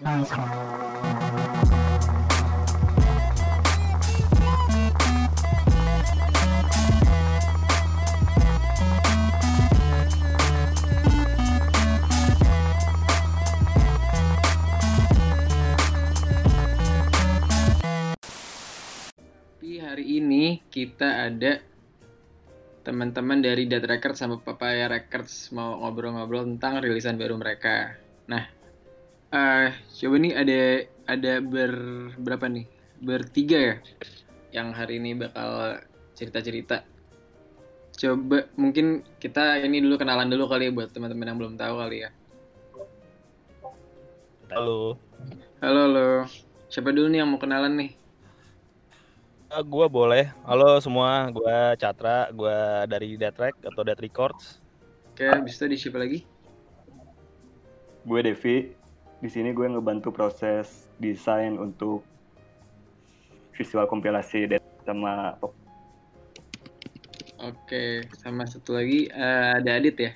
Hari ini kita ada teman-teman dari Dat Records sama Papaya Records mau ngobrol-ngobrol tentang rilisan baru mereka. Nah, eh coba nih ada ada ber berapa nih? Bertiga ya yang hari ini bakal cerita-cerita. Coba mungkin kita ini dulu kenalan dulu kali ya buat teman-teman yang belum tahu kali ya. Halo. Halo, halo. Siapa dulu nih yang mau kenalan nih? Uh, gua boleh. Halo semua, gua Catra, gua dari Dead Track atau Dead Records. Oke, bisa di siapa lagi? Gue Devi. Di sini gue ngebantu proses desain untuk visual kompilasi Dead sama. Oke, sama satu lagi eh, ada Adit ya.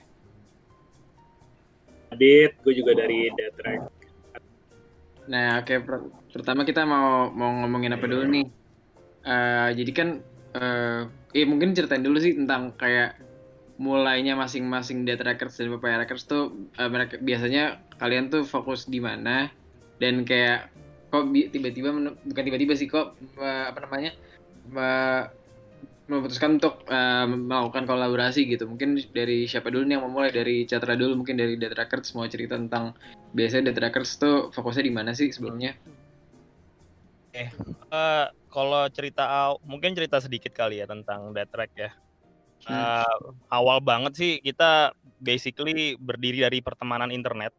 Adit, gue juga dari Dead Track. Nah, oke per- pertama kita mau mau ngomongin apa dulu nih? Eh, jadi kan eh eh, mungkin ceritain dulu sih tentang kayak mulainya masing-masing Dead Records dan Papaya Records tuh eh, mereka biasanya kalian tuh fokus di mana? Dan kayak kok tiba-tiba bukan tiba-tiba sih kok eh, apa namanya me- memutuskan untuk eh, melakukan kolaborasi gitu. Mungkin dari siapa dulu nih yang mau mulai? Dari Catra dulu mungkin dari Dead Records mau cerita tentang biasanya Dead Records tuh fokusnya di mana sih sebelumnya? Eh, kalau cerita mungkin cerita sedikit kali ya tentang Track ya. Hmm. Eh, awal banget sih kita basically berdiri dari pertemanan internet.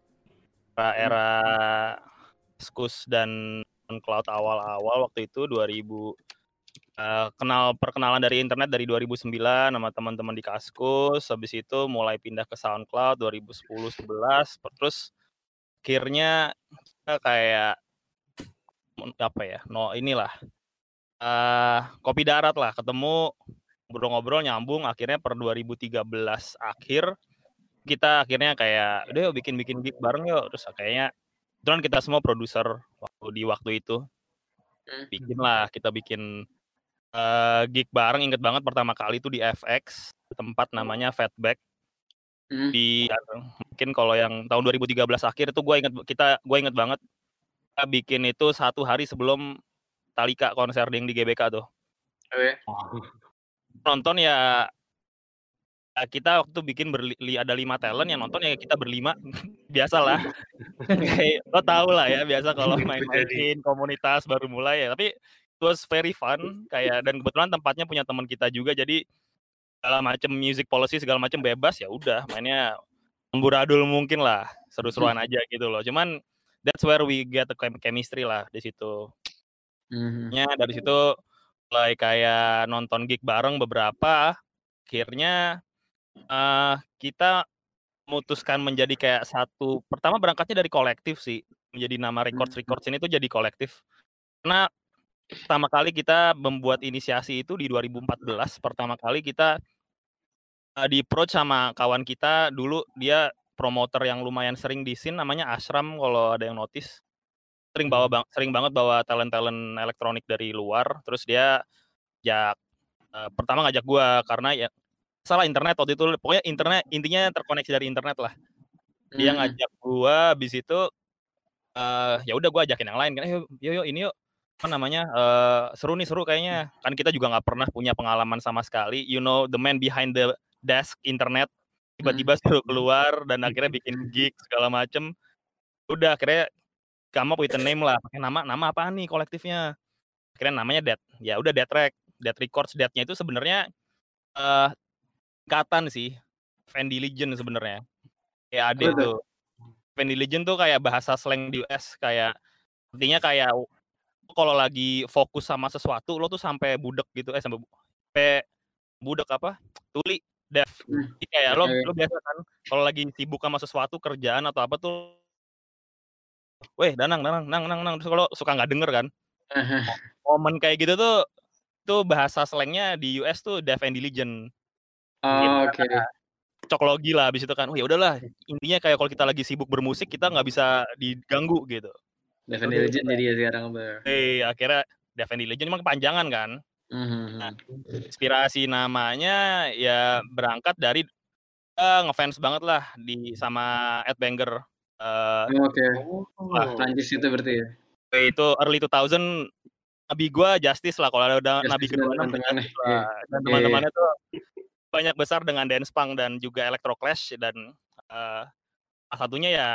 Era, era Skus dan Cloud awal-awal waktu itu 2000 eh, kenal perkenalan dari internet dari 2009 sama teman-teman di Kaskus, habis itu mulai pindah ke SoundCloud 2010 11 terus akhirnya kita kayak apa ya? No inilah eh kopi darat lah ketemu ngobrol-ngobrol nyambung akhirnya per 2013 akhir kita akhirnya kayak udah yuk bikin-bikin gig bareng yuk terus kayaknya kebetulan kita semua produser waktu di waktu itu Hmm. bikin lah kita bikin eh gig bareng inget banget pertama kali itu di FX tempat namanya Fatback Hmm. di mungkin kalau yang tahun 2013 akhir itu gue inget kita gue inget banget kita bikin itu satu hari sebelum Talika konser di GBK tuh Oke. Nonton ya ya kita waktu bikin berli, li- ada lima talent yang nonton ya kita berlima. Biasalah. Lo tau lah ya biasa kalau main-main komunitas baru mulai ya. Tapi it was very fun kayak dan kebetulan tempatnya punya teman kita juga jadi segala macam music policy segala macam bebas ya udah mainnya amburadul mungkin lah seru-seruan aja gitu loh. Cuman that's where we get the chem- chemistry lah di situ. Mhm. Ya dari situ mulai kayak nonton gig bareng beberapa akhirnya eh kita memutuskan menjadi kayak satu pertama berangkatnya dari kolektif sih menjadi nama records Hmm. records ini tuh jadi kolektif karena pertama kali kita membuat inisiasi itu di 2014 pertama kali kita eh, di approach sama kawan kita dulu dia promoter yang lumayan sering di scene namanya Ashram kalau ada yang notice sering bawa bang sering banget bawa talent talent elektronik dari luar terus dia ajak eh, pertama ngajak gua karena ya salah internet waktu itu pokoknya internet intinya terkoneksi dari internet lah. Dia Mhm. ngajak gua habis itu eh ya udah gua ajakin yang lain kan "Eh, yuk yuk ini yuk apa namanya eh seru nih seru kayaknya. Kan kita juga nggak pernah punya pengalaman sama sekali you know the man behind the desk internet tiba-tiba suruh keluar dan akhirnya bikin gig segala macem. Udah akhirnya come up with a name lah pakai nama nama apa nih kolektifnya? Akhirnya namanya Dead. Ya udah Dead Track Dead Records. Deadnya itu sebenarnya eh katan sih Fendi Legend sebenarnya. Kayak ada tuh? Fendi Legend tuh kayak bahasa slang di US kayak artinya kayak kalau lagi fokus sama sesuatu lo tuh sampai budek gitu eh sampai sampai budek apa? Tuli dev. Hmm, Jadi kayak lo lo biasa kan kalau lagi sibuk sama sesuatu kerjaan atau apa tuh weh danang danang nang nang nang terus kalau suka nggak denger kan momen kayak gitu tuh tuh bahasa slangnya di US tuh dev and diligent Oh, oke. cok logi lah abis itu kan oh ya udahlah intinya kayak kalau kita lagi sibuk bermusik kita nggak bisa diganggu gitu Defend the Legend jadi ya sekarang tuh. Eh, akhirnya Defend the Legend emang kepanjangan kan. Mhm. Inspirasi namanya ya berangkat dari eh, ngefans banget lah di sama Ed Banger. Eh, Oke. Wah, Oh. Prancis itu berarti ya. itu early 2000 nabi gua Justice lah kalau ada Justice nabi dan kedua iya. lah. dan teman-temannya tuh banyak besar dengan dance punk dan juga electro clash dan eh, salah satunya ya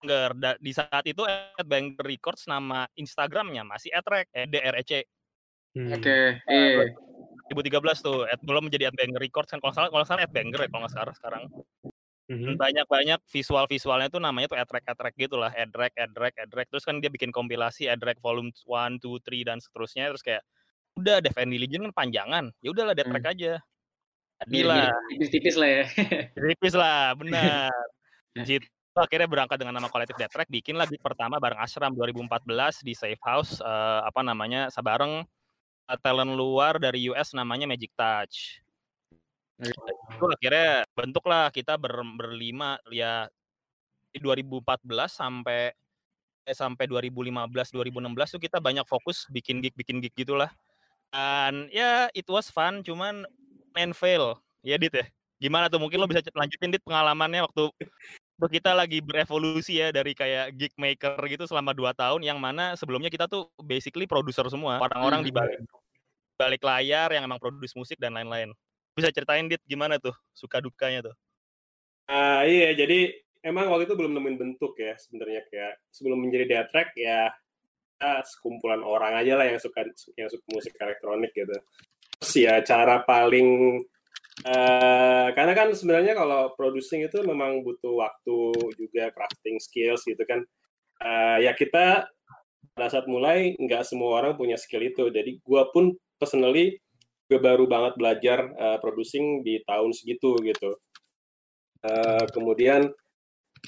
Banger. Di saat itu Ed Banger Records nama Instagramnya masih Edrec E EDREC Hmm. Oke. Iya. 2013 tuh Ed belum menjadi Ed Banger Records kan kalau salah kalau salah Ed Banger ya kalau nggak salah sekarang Mhm. banyak-banyak visual-visualnya tuh namanya tuh Edrec gitu lah Edrec Edrec terus kan dia bikin kompilasi Edrec volume 1, 2, 3 dan seterusnya terus kayak udah Death and Legion kan panjangan ya udahlah Death aja. Jadilah. Tipis-tipis lah ya. tipis lah benar. Situ akhirnya berangkat dengan nama kolektif Death Track bikin lagi pertama bareng Ashram 2014 di Safe House eh, apa namanya sabareng eh, talent luar dari US namanya Magic Touch itu akhirnya bentuklah kita ber, berlima ya di 2014 sampai eh, sampai 2015 2016 tuh kita banyak fokus bikin gig bikin gig gitulah. Dan ya it was fun cuman main fail. Ya dit ya? Gimana tuh? Mungkin lo bisa lanjutin dit pengalamannya waktu waktu kita lagi berevolusi ya dari kayak gig maker gitu selama dua tahun yang mana sebelumnya kita tuh basically produser semua orang-orang di Hmm. balik balik layar yang emang produce musik dan lain-lain bisa ceritain dit gimana tuh suka dukanya tuh Ah, iya, jadi emang waktu itu belum nemuin bentuk ya sebenarnya kayak sebelum menjadi Death Track ya kita sekumpulan orang aja lah yang suka yang suka musik elektronik gitu. Terus ya cara paling eh karena kan sebenarnya kalau producing itu memang butuh waktu juga crafting skills gitu kan. Eh, ya kita pada saat mulai nggak semua orang punya skill itu. Jadi gua pun personally gue baru banget belajar eh, producing di tahun segitu gitu. Eh, kemudian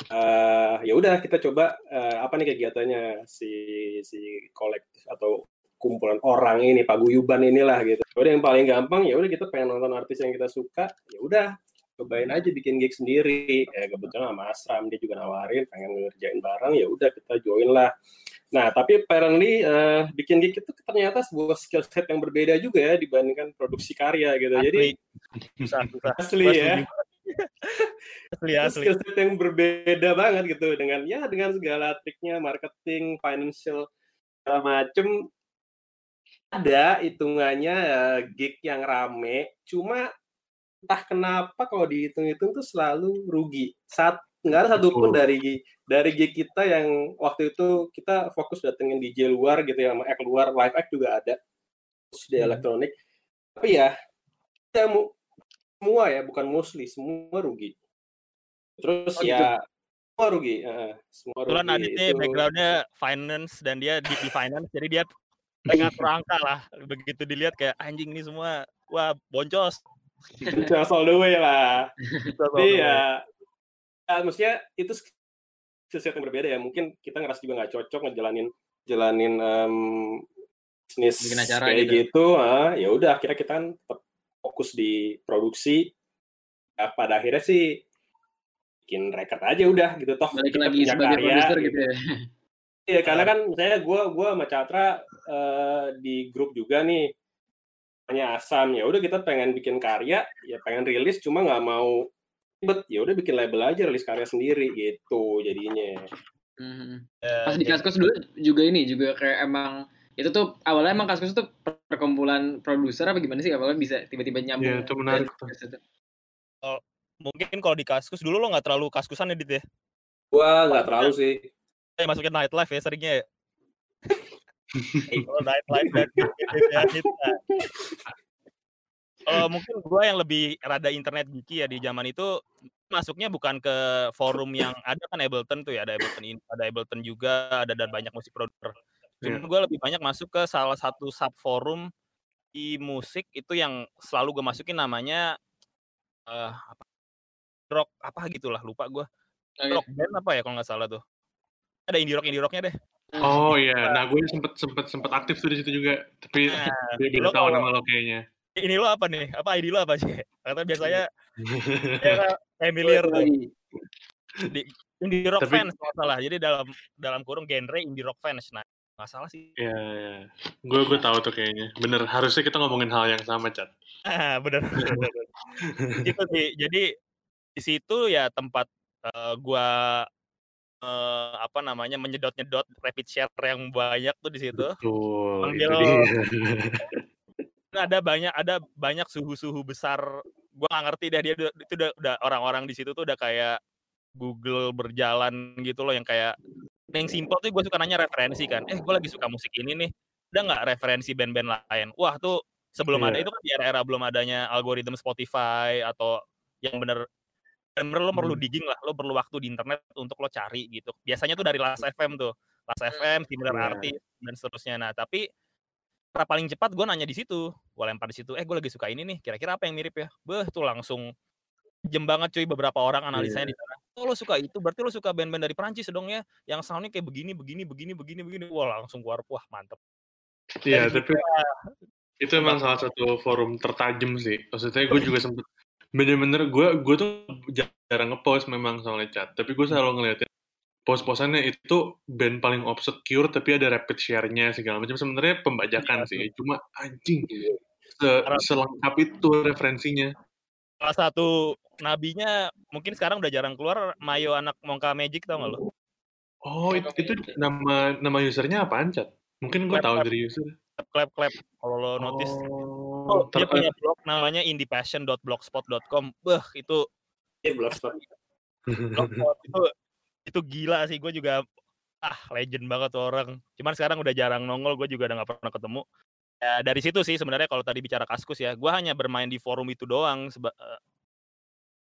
eh ya udah kita coba eh, apa nih kegiatannya si si kolektif atau kumpulan orang ini paguyuban inilah gitu. Udah yang paling gampang ya udah kita pengen nonton artis yang kita suka, ya udah cobain aja bikin gig sendiri. Ya kebetulan sama Asram dia juga nawarin pengen ngerjain bareng, ya udah kita join lah. Nah, tapi apparently eh, bikin gig itu ternyata sebuah skill set yang berbeda juga ya dibandingkan produksi karya gitu. Jadi Asli. susah susah asli Gua ya. asli asli skill set yang berbeda banget gitu dengan ya dengan segala triknya marketing financial segala macem ada hitungannya eh, gig yang rame cuma entah kenapa kalau dihitung-hitung tuh selalu rugi saat nggak ada satupun Betul. dari dari gig kita yang waktu itu kita fokus datengin DJ luar gitu ya sama act luar live act juga ada. Terus di Hmm. elektronik. Tapi ya ya mu- semua ya bukan mostly semua rugi. Terus Oh, gitu. ya semua rugi eh, semua kebetulan rugi. Adit nih Itu- backgroundnya finance dan dia di finance jadi dia pengatur angka lah. Begitu dilihat kayak anjing nih semua wah boncos. Just all the way lah. Gitu, tapi ya, ya maksudnya itu set yang berbeda ya mungkin kita ngerasa juga nggak cocok ngejalanin jalanin em, bisnis acara kayak gitu. gitu, ah, ya udah akhirnya kita kan tetap fokus di produksi ya, pada akhirnya sih bikin record aja udah gitu toh Balik kita lagi punya sebagai karya, produser gitu. gitu ya. Iya, karena kan saya gua gua sama Catra eh, di grup juga nih hanya Asam ya udah kita pengen bikin karya ya pengen rilis cuma nggak mau ribet ya udah bikin label aja rilis karya sendiri gitu jadinya Mhm. Ya, Pas di Kaskus dulu juga ini juga kayak emang itu tuh awalnya emang Kaskus tuh perkumpulan produser apa gimana sih awalnya bisa tiba-tiba nyambung. Iya, itu menarik tuh. situ. mungkin kalau di kaskus dulu lo nggak terlalu kaskusan ya dit ya gua nggak terlalu sih eh masukin nightlife ya seringnya ya oh nightlife dan ya. Nah. Kalau mungkin gua yang lebih rada internet geeky ya di zaman itu masuknya bukan ke forum yang ada kan Ableton tuh ya ada Ableton ini ada Ableton juga ada dan banyak musik produser. Cuman Iya. gue lebih banyak masuk ke salah satu sub forum di musik itu yang selalu gue masukin namanya eh apa rock apa gitulah lupa gue Oke. rock band apa ya kalau nggak salah tuh ada indie rock indie rocknya deh Oh iya, nah gue sempet sempet sempet aktif tuh di situ juga, tapi Nah, dia belum tahu nama lo kayaknya. Ini lo apa nih apa ID lo apa sih karena biasanya ya, familiar tuh di indie rock Tapi- fans nggak salah. Jadi dalam dalam kurung genre indie rock fans. Nah, nggak salah sih. Iya, iya. Gue gue tahu tuh kayaknya. Bener, harusnya kita ngomongin hal yang sama, Chat. Ah, bener. bener, bener. gitu sih. Jadi di situ ya tempat eh, gua eh, apa namanya menyedot-nyedot rapid share yang banyak tuh di situ. Betul, dia. ada banyak ada banyak suhu-suhu besar gua nggak ngerti dah dia itu udah, udah orang-orang di situ tuh udah kayak Google berjalan gitu loh yang kayak yang simpel tuh gue suka nanya referensi kan eh gue lagi suka musik ini nih ada nggak referensi band-band lain wah tuh sebelum ada Iya. itu kan di era-era belum adanya algoritma Spotify atau yang bener bener lo perlu Hmm. digging lah lo perlu waktu di internet untuk lo cari gitu biasanya tuh dari Last FM tuh Last FM similar Iya. artis dan seterusnya nah tapi cara paling cepat gue nanya di situ gue lempar di situ eh gue lagi suka ini nih kira-kira apa yang mirip ya? Beh tuh langsung jem banget cuy beberapa orang analisanya di sana. Oh lo suka itu berarti lo suka band-band dari Prancis dong ya yang soundnya kayak begini begini begini begini begini. Wah langsung keluar wah mantep. Iya, Dari tapi situ, itu emang salah satu forum tertajam sih. Maksudnya gue juga sempet bener-bener gue gue tuh jarang ngepost memang soalnya chat. Tapi gue selalu ngeliatin post-postannya itu band paling obscure tapi ada rapid share-nya segala macam. Sebenarnya pembajakan Iya, sih. Cuma anjing Iya. se- selengkap itu referensinya. salah satu nabinya mungkin sekarang udah jarang keluar Mayo anak Mongka Magic tau gak lo Oh, itu, itu nama nama usernya apaan, Chat? Mungkin gue tahu clap. dari user. clap clap kalau lo notice Oh, Oh, dia punya blog namanya indiepassion.blogspot.com. Beh, itu Iya, Blogspot. blogspot itu itu gila sih. Gue juga ah legend banget tuh orang. Cuman sekarang udah jarang nongol. Gue juga udah nggak pernah ketemu. Ya dari situ sih sebenarnya kalau tadi bicara kaskus ya, gue hanya bermain di forum itu doang. Seba, eh,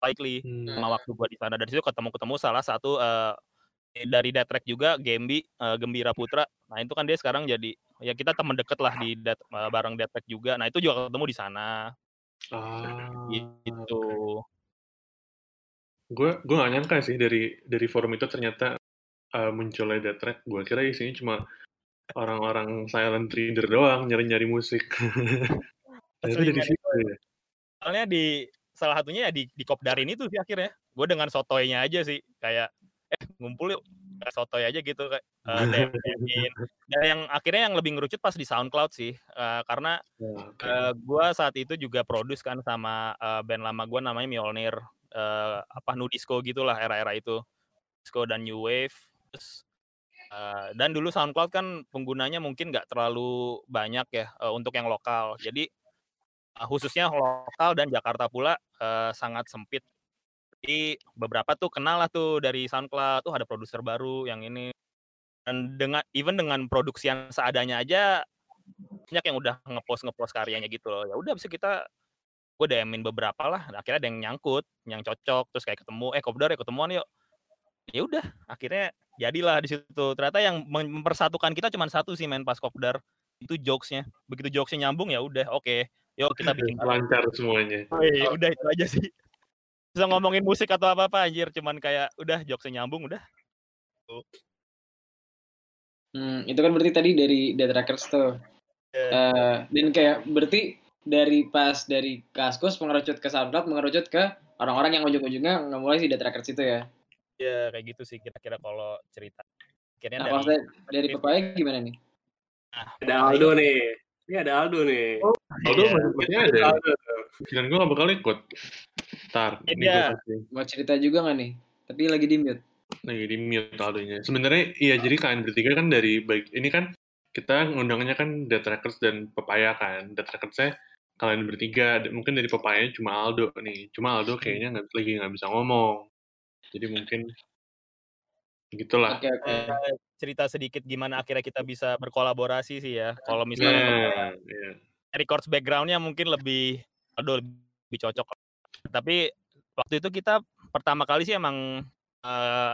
likely Hmm. sama waktu gue di sana dari situ ketemu ketemu salah satu eh, dari Death Track juga Gembi eh, Gembira Putra nah itu kan dia sekarang jadi ya kita teman deket lah di Death, eh, bareng Death Track juga nah itu juga ketemu di sana Ah, gitu gue gue gak nyangka sih dari dari forum itu ternyata uh, munculnya Death Track gue kira isinya cuma orang-orang silent reader doang nyari-nyari musik. Dari Aslinya situ ya. soalnya di salah satunya ya di di kopdarin itu sih akhirnya. Gue dengan sotoynya aja sih kayak eh ngumpul yuk sotoy aja gitu kayak DM DM-in. dan yang akhirnya yang lebih ngerucut pas di SoundCloud sih Eh, karena oke. eh, gue saat itu juga produce kan sama eh, band lama gue namanya Mjolnir eh, apa Nudisco gitulah era-era itu. Disco dan New Wave terus eh, dan dulu SoundCloud kan penggunanya mungkin nggak terlalu banyak ya eh, untuk yang lokal. Jadi eh, khususnya lokal dan Jakarta pula eh, sangat sempit. Jadi beberapa tuh kenal lah tuh dari SoundCloud tuh ada produser baru yang ini. Dan dengan even dengan produksi yang seadanya aja banyak yang udah ngepost ngepost karyanya gitu loh. Ya udah bisa kita gue DM-in beberapa lah akhirnya ada yang nyangkut yang cocok terus kayak ketemu eh kopdar ya ketemuan yuk. Ya udah akhirnya jadilah di situ. Ternyata yang mem- mempersatukan kita cuma satu sih main pas kopdar. Itu jokesnya. Begitu jokesnya nyambung ya udah oke. Yuk kita bikin lancar semuanya. Wih, udah itu aja sih. Bisa ngomongin musik atau apa apa anjir. Cuman kayak udah jokesnya nyambung udah. Hmm, itu kan berarti tadi dari Dead Records tuh. Iya. Eh, dan kayak berarti dari pas dari Kaskus mengerucut ke SoundCloud mengerucut ke orang-orang yang ujung-ujungnya ngemulai si Dead Records itu ya. ya kayak gitu sih kira-kira kalau cerita akhirnya Nah, dari maksudnya dari Papaya gimana nih? Ada Aldo nih. Ini ada Aldo nih. Aldo Iya. masih masih ada Aldo kirain gue gak bakal ikut Ntar, ini Iya. gue kasih Mau cerita juga nggak nih? Tapi lagi di mute. lagi di mute Aldonya. Sebenarnya iya jadi kalian bertiga kan dari baik ini kan kita ngundangnya kan Death Records dan Papaya kan. Death Records saya kalian bertiga, mungkin dari Papaya cuma Aldo nih. Cuma Aldo kayaknya nggak lagi nggak bisa ngomong. Jadi mungkin gitulah. Oke oke. Eh, cerita sedikit gimana akhirnya kita bisa berkolaborasi sih ya kalau misalnya Nah, iya. records backgroundnya mungkin lebih aduh lebih cocok tapi waktu itu kita pertama kali sih emang eh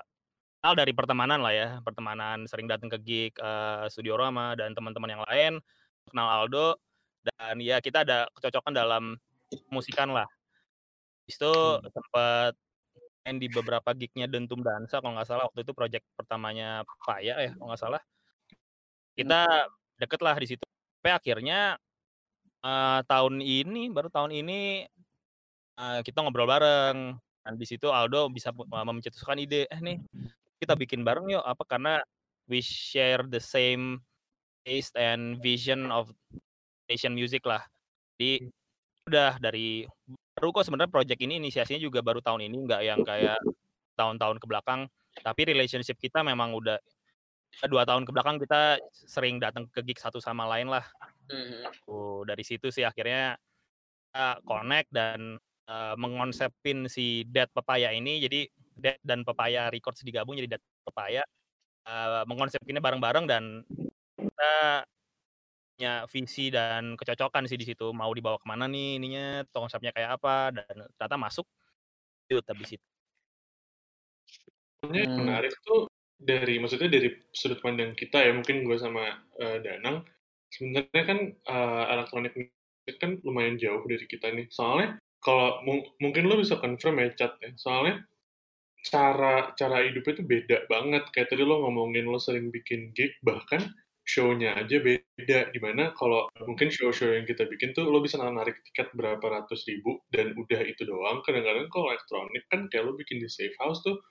kenal dari pertemanan lah ya pertemanan sering datang ke gig eh, Studio Rama dan teman-teman yang lain kenal Aldo dan ya kita ada kecocokan dalam musikan lah. Habis itu sempat main di beberapa gignya Dentum Dansa kalau nggak salah waktu itu project pertamanya Paya ya kalau nggak salah. Kita deket lah di situ. Sampai akhirnya eh, tahun ini baru tahun ini eh, kita ngobrol bareng. Dan di situ Aldo bisa uh, mencetuskan ide, eh nih kita bikin bareng yuk. Apa? Karena we share the same taste and vision of Asian music lah. Jadi udah dari baru kok sebenarnya project ini inisiasinya juga baru tahun ini nggak yang kayak tahun-tahun ke belakang. Tapi relationship kita memang udah dua tahun ke belakang kita sering datang ke gig satu sama lain lah. Mhm. Tuh, dari situ sih akhirnya kita connect dan uh, mengonsepin si Dead Papaya ini. Jadi Dead dan Papaya Records digabung jadi Dead Papaya uh, mengonsepinnya bareng-bareng dan kita punya visi dan kecocokan sih di situ. Mau dibawa ke mana nih ininya konsepnya kayak apa dan ternyata masuk itu Sebenarnya yang Hmm. menarik tuh dari maksudnya dari sudut pandang kita ya mungkin gue sama eh, Danang sebenarnya kan eh, elektronik musik kan lumayan jauh dari kita nih. Soalnya kalau mung- mungkin lo bisa confirm ya chat ya soalnya cara cara hidupnya tuh beda banget. Kayak tadi lo ngomongin lo sering bikin gig bahkan show-nya aja beda di mana kalau mungkin show-show yang kita bikin tuh lo bisa narik tiket berapa ratus ribu dan udah itu doang. Kadang-kadang kalau elektronik kan kayak lo bikin di safe house tuh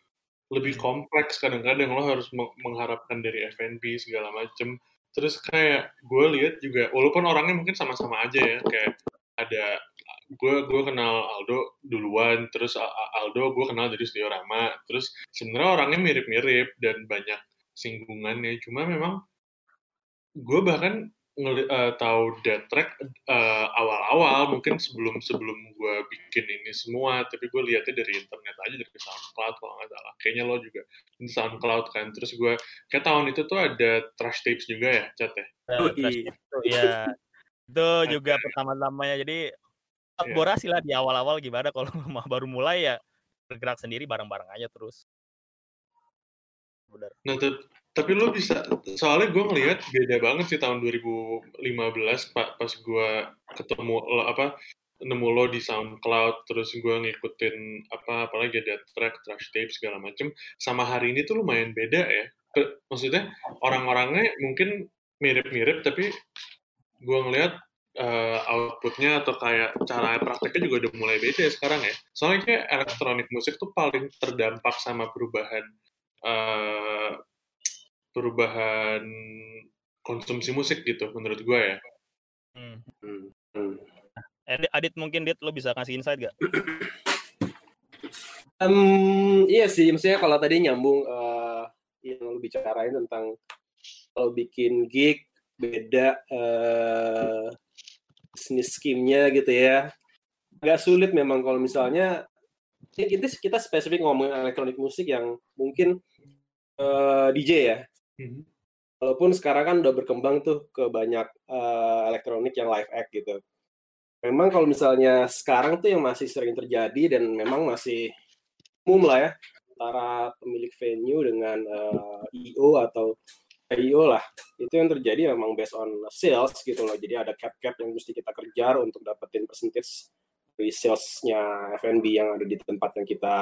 lebih kompleks. Kadang-kadang lo harus meng- mengharapkan dari F&B segala macem. Terus kayak gue lihat juga walaupun orangnya mungkin sama-sama aja ya kayak ada gue gue kenal Aldo duluan terus Aldo gue kenal dari Studio Rama. Terus sebenarnya orangnya mirip-mirip dan banyak singgungannya. Cuma memang gue bahkan ngeli- eh, tahu Dead Track eh, awal-awal mungkin sebelum sebelum gue bikin ini semua tapi gue lihatnya dari internet aja dari SoundCloud kalau nggak salah. Kayaknya lo juga di SoundCloud kan. Terus gue kayak tahun itu tuh ada trash tapes juga ya chat ya? Uh, Trash iya. itu ya itu juga pertama-tamanya. Jadi kolaborasi lah di awal-awal gimana. Kalau mau baru mulai ya bergerak sendiri bareng-bareng aja terus. Bener. Nah, tapi lo bisa, soalnya gue ngelihat beda banget sih tahun 2015 pak pas gue ketemu lo apa nemu lo di SoundCloud, terus gue ngikutin apa apalagi ada track, trash tape segala macem. Sama hari ini tuh lumayan beda ya. Maksudnya orang-orangnya mungkin mirip-mirip, tapi gue ngelihat eh, outputnya atau kayak cara prakteknya juga udah mulai beda ya sekarang ya. Soalnya kayak elektronik musik tuh paling terdampak sama perubahan eh, perubahan konsumsi musik gitu menurut gue ya. Hmm. Hmm. Hmm. Adit, Adit mungkin Dit lo bisa kasih insight gak? Em, iya sih, maksudnya kalau tadi nyambung eh, yang lu bicarain tentang kalau bikin gig beda eh, bisnis scheme-nya gitu ya. Agak sulit memang kalau misalnya kita kita spesifik ngomongin elektronik musik yang mungkin eh, DJ ya. Mhm. Walaupun sekarang kan udah berkembang tuh ke banyak eh, elektronik yang live act gitu. Memang kalau misalnya sekarang tuh yang masih sering terjadi dan memang masih umum lah ya antara pemilik venue dengan eh, IO atau IO lah itu yang terjadi memang based on sales gitu loh jadi ada cap cap yang mesti kita kejar untuk dapetin percentage dari salesnya F&B yang ada di tempat yang kita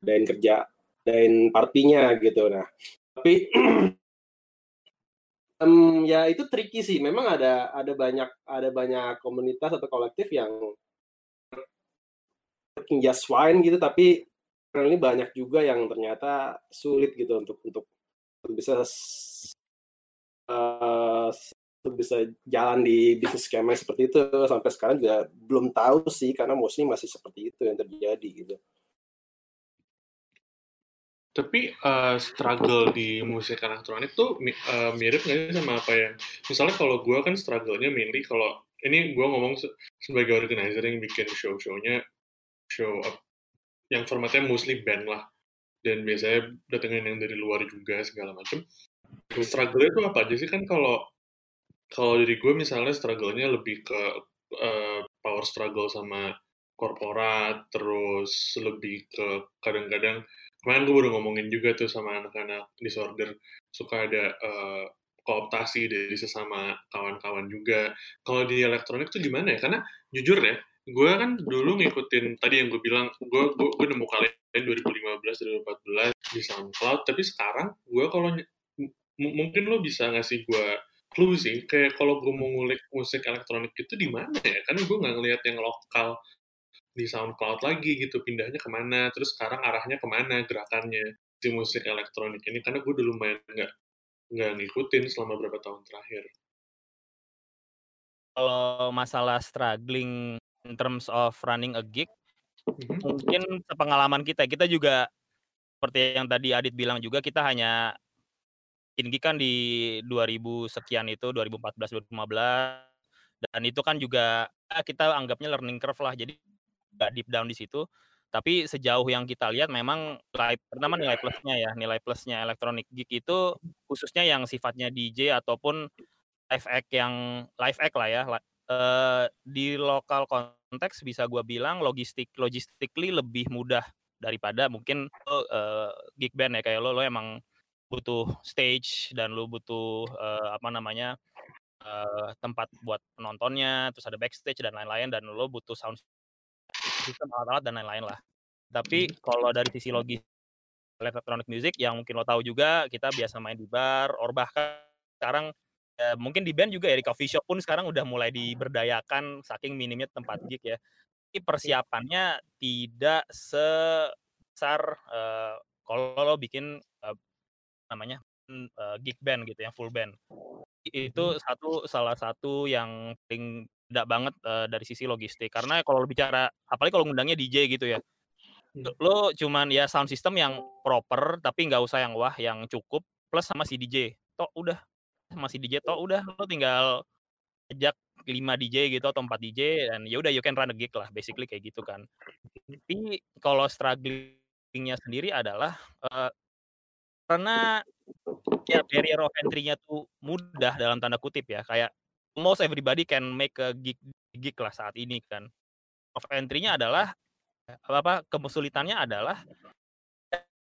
dain kerja dain partinya gitu nah tapi em, ya itu tricky sih memang ada ada banyak ada banyak komunitas atau kolektif yang just fine gitu tapi ini banyak juga yang ternyata sulit gitu untuk untuk bisa untuk bisa jalan di bisnis skema seperti itu sampai sekarang juga belum tahu sih karena mostly masih seperti itu yang terjadi gitu. Tapi eh, struggle di musik elektronik tuh eh, mirip nggak sih sama apa yang misalnya kalau gue kan struggle-nya mainly kalau ini gue ngomong se- sebagai organizer yang bikin show-shownya show up yang formatnya mostly band lah. Dan biasanya datengin yang dari luar juga segala macem. Struggle-nya tuh apa aja sih? Kan kalau kalau dari gue misalnya struggle-nya lebih ke eh, power struggle sama korporat terus lebih ke kadang-kadang kemarin gue baru ngomongin juga tuh sama anak-anak disorder. Suka ada eh, kooptasi dari sesama kawan-kawan juga. Kalau di elektronik tuh gimana ya? Karena jujur ya gue kan dulu ngikutin tadi yang gue bilang gue gue, gue nemu kalian 2015 2014 di SoundCloud. Tapi sekarang gue kalau mungkin lo bisa ngasih gue clue sih kayak kalau gue mau ngulik musik elektronik itu di mana ya? Karena gue nggak ngelihat yang lokal di SoundCloud lagi gitu pindahnya ke mana terus sekarang arahnya ke mana gerakannya si musik elektronik ini? Karena gue udah lumayan nggak nggak ngikutin selama beberapa tahun terakhir. Kalau masalah struggling in terms of running a gig Mhm. mungkin sepengalaman kita kita juga seperti yang tadi Adit bilang juga kita hanya in gig kan di 2000 sekian itu 2014 2015 dan itu kan juga ya kita anggapnya learning curve lah. Jadi nggak deep down di situ tapi sejauh yang kita lihat memang nilai pertama nilai plusnya ya nilai plusnya elektronik gig itu khususnya yang sifatnya DJ ataupun live act yang live act lah ya eh, di lokal konteks bisa gua bilang logistik logistically lebih mudah daripada mungkin lo, eh, gig band ya kayak lo lo emang butuh stage dan lo butuh eh, apa namanya eh, tempat buat penontonnya terus ada backstage dan lain-lain dan lo butuh sound system alat-alat dan lain-lain lah. Tapi kalau dari sisi logis electronic music yang mungkin lo tahu juga kita biasa main di bar or bahkan sekarang eh, mungkin di band juga ya di coffee shop pun sekarang udah mulai diberdayakan saking minimnya tempat gig ya. Tapi persiapannya tidak sebesar eh, kalau lo bikin eh, namanya eh, gig band gitu yang full band. Itu satu salah satu yang paling tidak banget eh, dari sisi logistik. Karena kalau bicara apalagi kalau ngundangnya DJ gitu ya lo- lo cuman ya sound system yang proper tapi nggak usah yang wah yang cukup plus sama si DJ toh udah sama si DJ toh udah lo tinggal ajak 5 DJ gitu atau 4 DJ dan ya udah you can run a gig lah basically kayak gitu kan. Tapi kalau strugglingnya sendiri adalah eh, karena ya barrier of entry-nya tuh mudah dalam tanda kutip ya kayak almost everybody can make a gig gig lah saat ini kan. Of entry-nya adalah apa apa kesulitannya adalah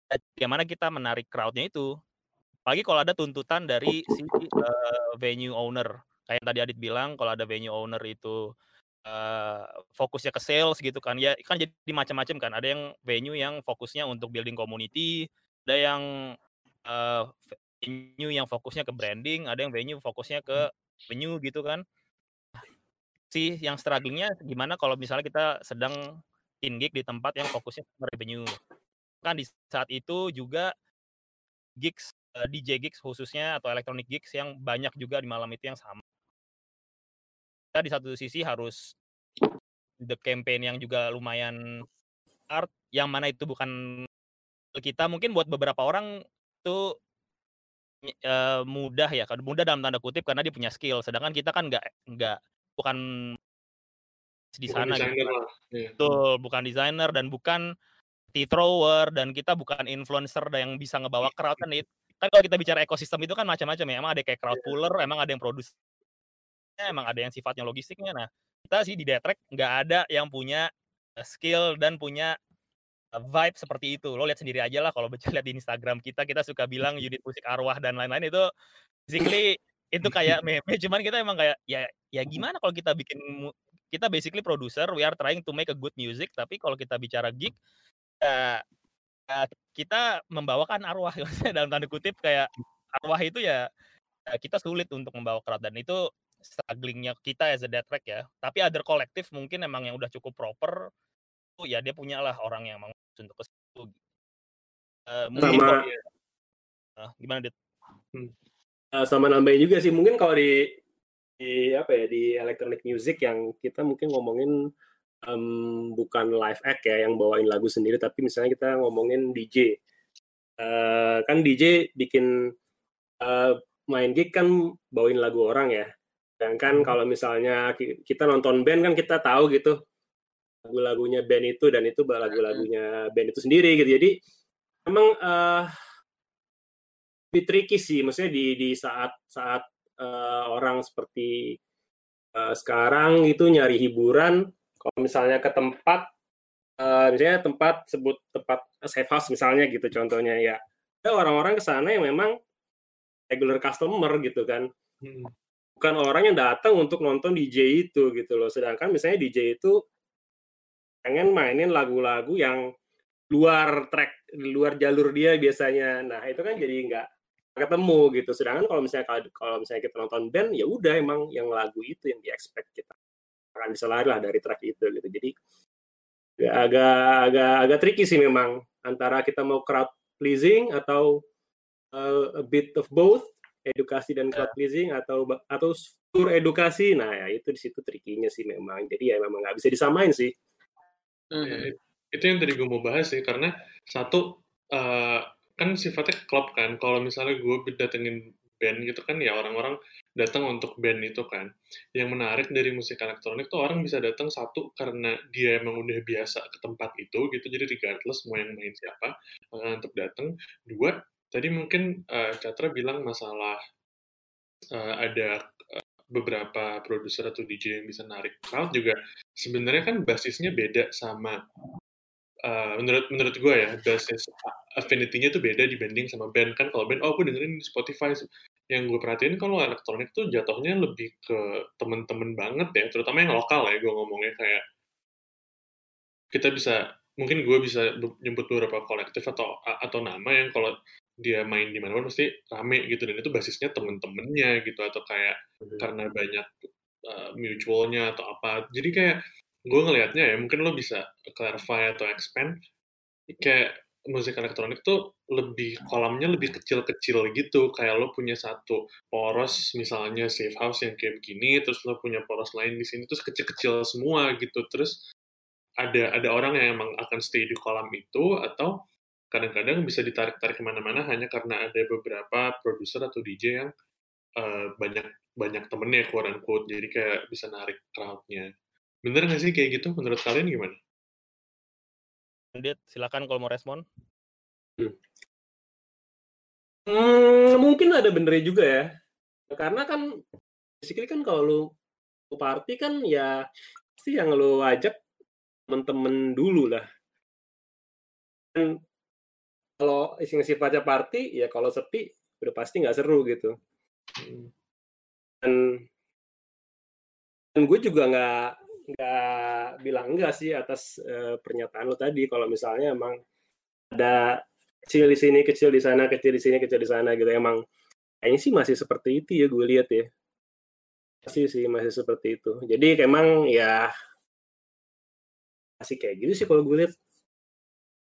bagaimana kita menarik crowd-nya itu. Apalagi kalau ada tuntutan dari si eh, venue owner. Kayak yang tadi Adit bilang kalau ada venue owner itu eh, fokusnya ke sales gitu kan ya kan jadi macam-macam kan. Ada yang venue yang fokusnya untuk building community ada yang eh, venue yang fokusnya ke branding ada yang venue fokusnya ke venue gitu kan. Sih yang strugglingnya gimana kalau misalnya kita sedang in gig di tempat yang fokusnya ke revenue kan di saat itu juga gigs eh, DJ gigs khususnya atau electronic gigs yang banyak juga di malam itu yang sama. Kita di satu sisi harus the campaign yang juga lumayan art yang mana itu bukan kita. Mungkin buat beberapa orang itu eh, mudah ya kan mudah dalam tanda kutip karena dia punya skill sedangkan kita kan nggak nggak bukan di bukan sana gitu desainer kan. Iya. Betul, bukan desainer dan bukan tea thrower dan kita bukan influencer yang bisa ngebawa crowd kan kan kalau kita bicara ekosistem itu kan macam-macam ya emang ada kayak crowd puller emang ada yang produs emang ada yang sifatnya logistiknya nah kita sih di Detrek nggak ada yang punya skill dan punya vibe seperti itu. Lo lihat sendiri aja lah kalau baca lihat di Instagram kita kita suka bilang unit musik arwah dan lain-lain itu basically itu kayak meme. Cuman kita emang kayak ya ya gimana kalau kita bikin kita basically producer we are trying to make a good music tapi kalau kita bicara gig ya, ya kita membawakan arwah. Dalam tanda kutip kayak arwah itu ya ya kita sulit untuk membawa crowd dan itu strugglingnya kita as a dead track ya. Tapi other kolektif mungkin emang yang udah cukup proper tuh ya dia punya lah orang yang emang untuk ke situ Eh, mungkin Sama- kalau Ah, gimana dit? Eh, sama nambahin juga sih mungkin kalau di di apa ya di electronic music yang kita mungkin ngomongin em, bukan live act ya yang bawain lagu sendiri tapi misalnya kita ngomongin DJ Eh, kan DJ bikin eh, main gig kan bawain lagu orang ya. Sedangkan kalau misalnya ki- kita nonton band kan kita tahu gitu lagu-lagunya band itu dan itu lagu-lagunya band itu sendiri gitu. Jadi emang eh lebih tricky sih maksudnya di di saat saat eh, orang seperti eh, sekarang itu nyari hiburan kalau misalnya ke tempat eh, misalnya tempat sebut tempat safe house misalnya gitu contohnya ya. Ada orang-orang ke sana yang memang regular customer gitu kan. Hmm. bukan orang yang datang untuk nonton DJ itu gitu loh. Sedangkan misalnya DJ itu pengen mainin lagu-lagu yang luar track luar jalur dia biasanya. Nah itu kan jadi nggak ketemu gitu. Sedangkan kalau misalnya kalau, misalnya kita nonton band ya udah emang yang lagu itu yang di expect kita. Akan bisa lari lah dari track itu gitu. Jadi ya, agak agak agak tricky sih memang. Antara kita mau crowd pleasing atau uh, a bit of both edukasi dan crowd pleasing atau atau pure edukasi. Nah ya itu di situ trikinya sih memang. Jadi ya memang nggak bisa disamain sih Hmm. Itu yang tadi gue mau bahas sih karena satu eh, kan sifatnya klub kan. Kalau misalnya gue datengin band gitu kan ya orang-orang datang untuk band itu kan. Yang menarik dari musik elektronik tuh orang bisa datang satu karena dia emang udah biasa ke tempat itu gitu. Jadi regardless mau yang main siapa akan untuk datang dua tadi mungkin eh, Catra bilang masalah eh, ada eh, beberapa produser atau DJ yang bisa narik crowd juga sebenarnya kan basisnya beda sama uh, menurut menurut gue ya basis affinity-nya tuh beda dibanding sama band. Kan kalau band oh aku dengerin di Spotify. Yang gue perhatiin kalau elektronik tuh jatuhnya lebih ke temen-temen banget ya terutama yang lokal ya gue ngomongnya kayak kita bisa mungkin gue bisa nyebut beberapa kolektif atau atau nama yang kalau dia main di mana pasti rame gitu. Dan itu basisnya temen-temennya gitu atau kayak karena banyak uh, mutualnya atau apa. Jadi kayak gue ngelihatnya ya mungkin lo bisa clarify atau expand kayak musik elektronik tuh lebih kolamnya lebih kecil-kecil gitu. Kayak lo punya satu poros misalnya safe house yang kayak begini terus lo punya poros lain di sini terus kecil-kecil semua gitu. Terus ada ada orang yang emang akan stay di kolam itu atau kadang-kadang bisa ditarik-tarik ke mana-mana hanya karena ada beberapa produser atau DJ yang uh, banyak banyak temennya quote unquote jadi kayak bisa narik crowd-nya bener nggak sih kayak gitu menurut kalian gimana? Dit, silakan kalau mau respon. Hmm, mungkin ada benernya juga ya. Karena kan basically kan kalau lu lu party kan ya pasti yang lu ajak temen-temen dulu lah. Dan kalau isinya sifatnya party ya kalau sepi udah pasti nggak seru gitu. Dan dan gue juga nggak nggak bilang enggak sih atas eh, pernyataan lo tadi. Kalau misalnya emang ada kecil di sini kecil di sana kecil di sini kecil di sana gitu. Emang kayaknya sih masih seperti itu ya gue lihat ya. Masih sih masih seperti itu. Jadi emang ya masih kayak gitu sih kalau gue lihat.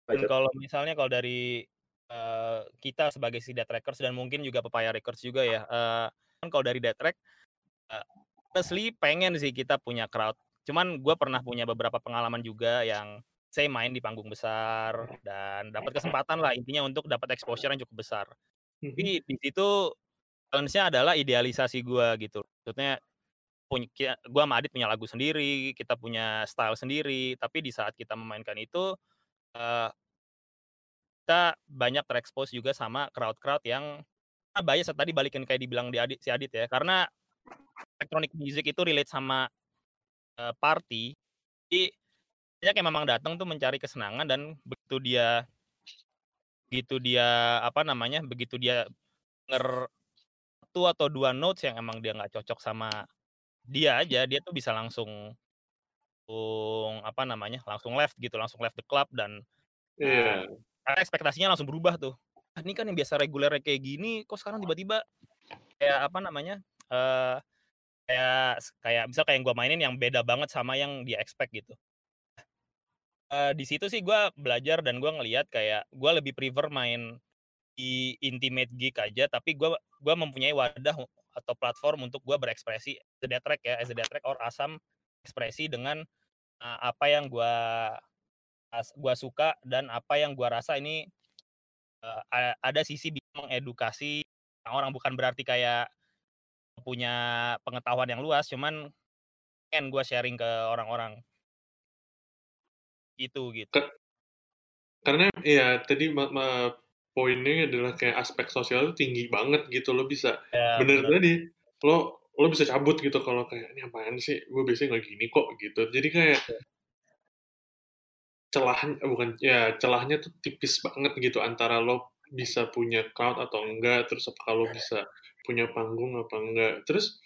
Dan kalau misalnya kalau dari eh, kita sebagai si Dead Records dan mungkin juga Papaya Records juga ya, eh, kan kalau dari Dead Track, eh, honestly pengen sih kita punya crowd. Cuman gue pernah punya beberapa pengalaman juga yang saya main di panggung besar dan dapat kesempatan lah intinya untuk dapat exposure yang cukup besar. Mhm. Tapi di situ challenge-nya adalah idealisasi gue gitu. Maksudnya punya gue sama Adit punya lagu sendiri, kita punya style sendiri, tapi di saat kita memainkan itu eh, kita banyak terekspos juga sama crowd-crowd yang ah, bias tadi balikin kayak dibilang di Adit, si Adit ya, karena electronic music itu relate sama eh, party, jadi banyak yang memang datang tuh mencari kesenangan dan begitu dia begitu dia apa namanya begitu dia denger satu atau dua notes yang emang dia nggak cocok sama dia aja dia tuh bisa langsung langsung apa namanya langsung left gitu langsung left the club dan Iya. Karena ekspektasinya langsung berubah tuh. "Ah, ini kan yang biasa reguler kayak gini kok sekarang tiba-tiba kayak apa namanya eh kayak kayak misal kayak yang gue mainin yang beda banget sama yang dia expect gitu. Eh, di situ sih gue belajar dan gue ngelihat kayak gue lebih prefer main di intimate gig aja tapi gue gua mempunyai wadah atau platform untuk gue berekspresi as track ya as track or asam ekspresi dengan uh, apa yang gue gua suka dan apa yang gue rasa ini uh, ada sisi bisa mengedukasi orang bukan berarti kayak punya pengetahuan yang luas cuman pengen gue sharing ke orang-orang. Gitu gitu. Karena ya tadi ma- ma- poinnya adalah kayak aspek sosial itu tinggi banget gitu. Lo bisa Ya, bener bener. tadi lo lo bisa cabut gitu kalau kayak ini apaan sih? Gue biasanya nggak gini kok gitu. Jadi kayak celahnya bukan ya celahnya tuh tipis banget gitu antara lo bisa punya crowd atau enggak terus apa kalau bisa punya panggung apa enggak. Terus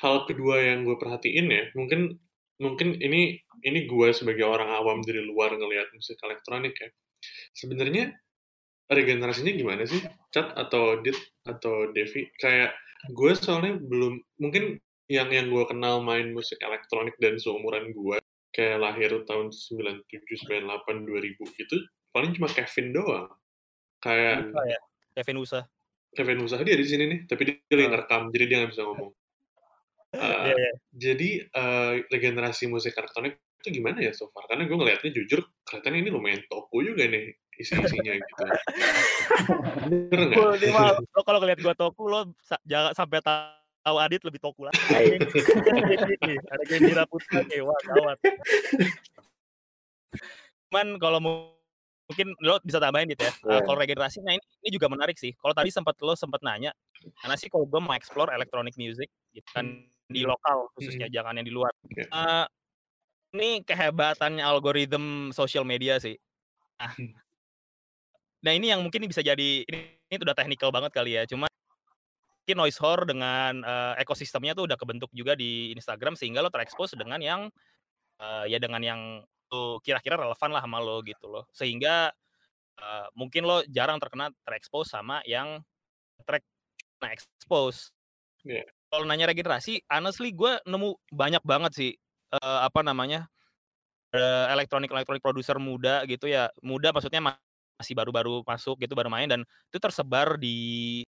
hal kedua yang gue perhatiin ya mungkin mungkin ini ini gue sebagai orang awam dari luar ngelihat musik elektronik ya. Sebenarnya regenerasinya gimana sih? Chat atau Dit atau Devi? Kayak gue soalnya belum mungkin yang yang gue kenal main musik elektronik dan seumuran gue kayak lahir tahun 97, 98, 2000 itu paling cuma Kevin doang. Kayak Usa ya Kevin Usa Kevin Usaha dia di sini nih, tapi dia lagi ngerekam, jadi dia nggak bisa ngomong. Uh, Iya, iya. Jadi uh, regenerasi musik elektronik itu gimana ya so far? Karena gue ngelihatnya jujur kelihatannya ini lumayan toko juga nih isi-isinya gitu. Bener nggak? Lo kalau ngeliat gua toku lo jangan sampai tahu Adit lebih toku lah. Hai. Ada Gendira Putra wah gawat. Cuman kalau mau- mungkin lo bisa tambahin gitu ya. Uh, Iya. kalau regenerasi, nah ini, ini juga menarik sih. Kalau tadi sempat lo sempat nanya, karena sih kalau gue mau explore electronic music, gitu kan di lokal khususnya, jangan yang di luar. Oke. Eh, ini kehebatannya algoritma sosial media sih. Nah, Hmm. nah ini yang mungkin bisa jadi ini, ini udah technical banget kali ya. Cuma mungkin noise horror dengan eh, ekosistemnya tuh udah kebentuk juga di Instagram sehingga lo terekspos dengan yang eh, ya dengan yang tuh kira-kira relevan lah sama lo gitu loh. Sehingga eh, mungkin lo jarang terkena terekspos sama yang track nah expose. Iya. Kalau nanya regenerasi, honestly gue nemu banyak banget sih eh, apa namanya eh, elektronik elektronik produser muda gitu ya muda maksudnya ma- masih baru-baru masuk gitu baru main dan itu tersebar di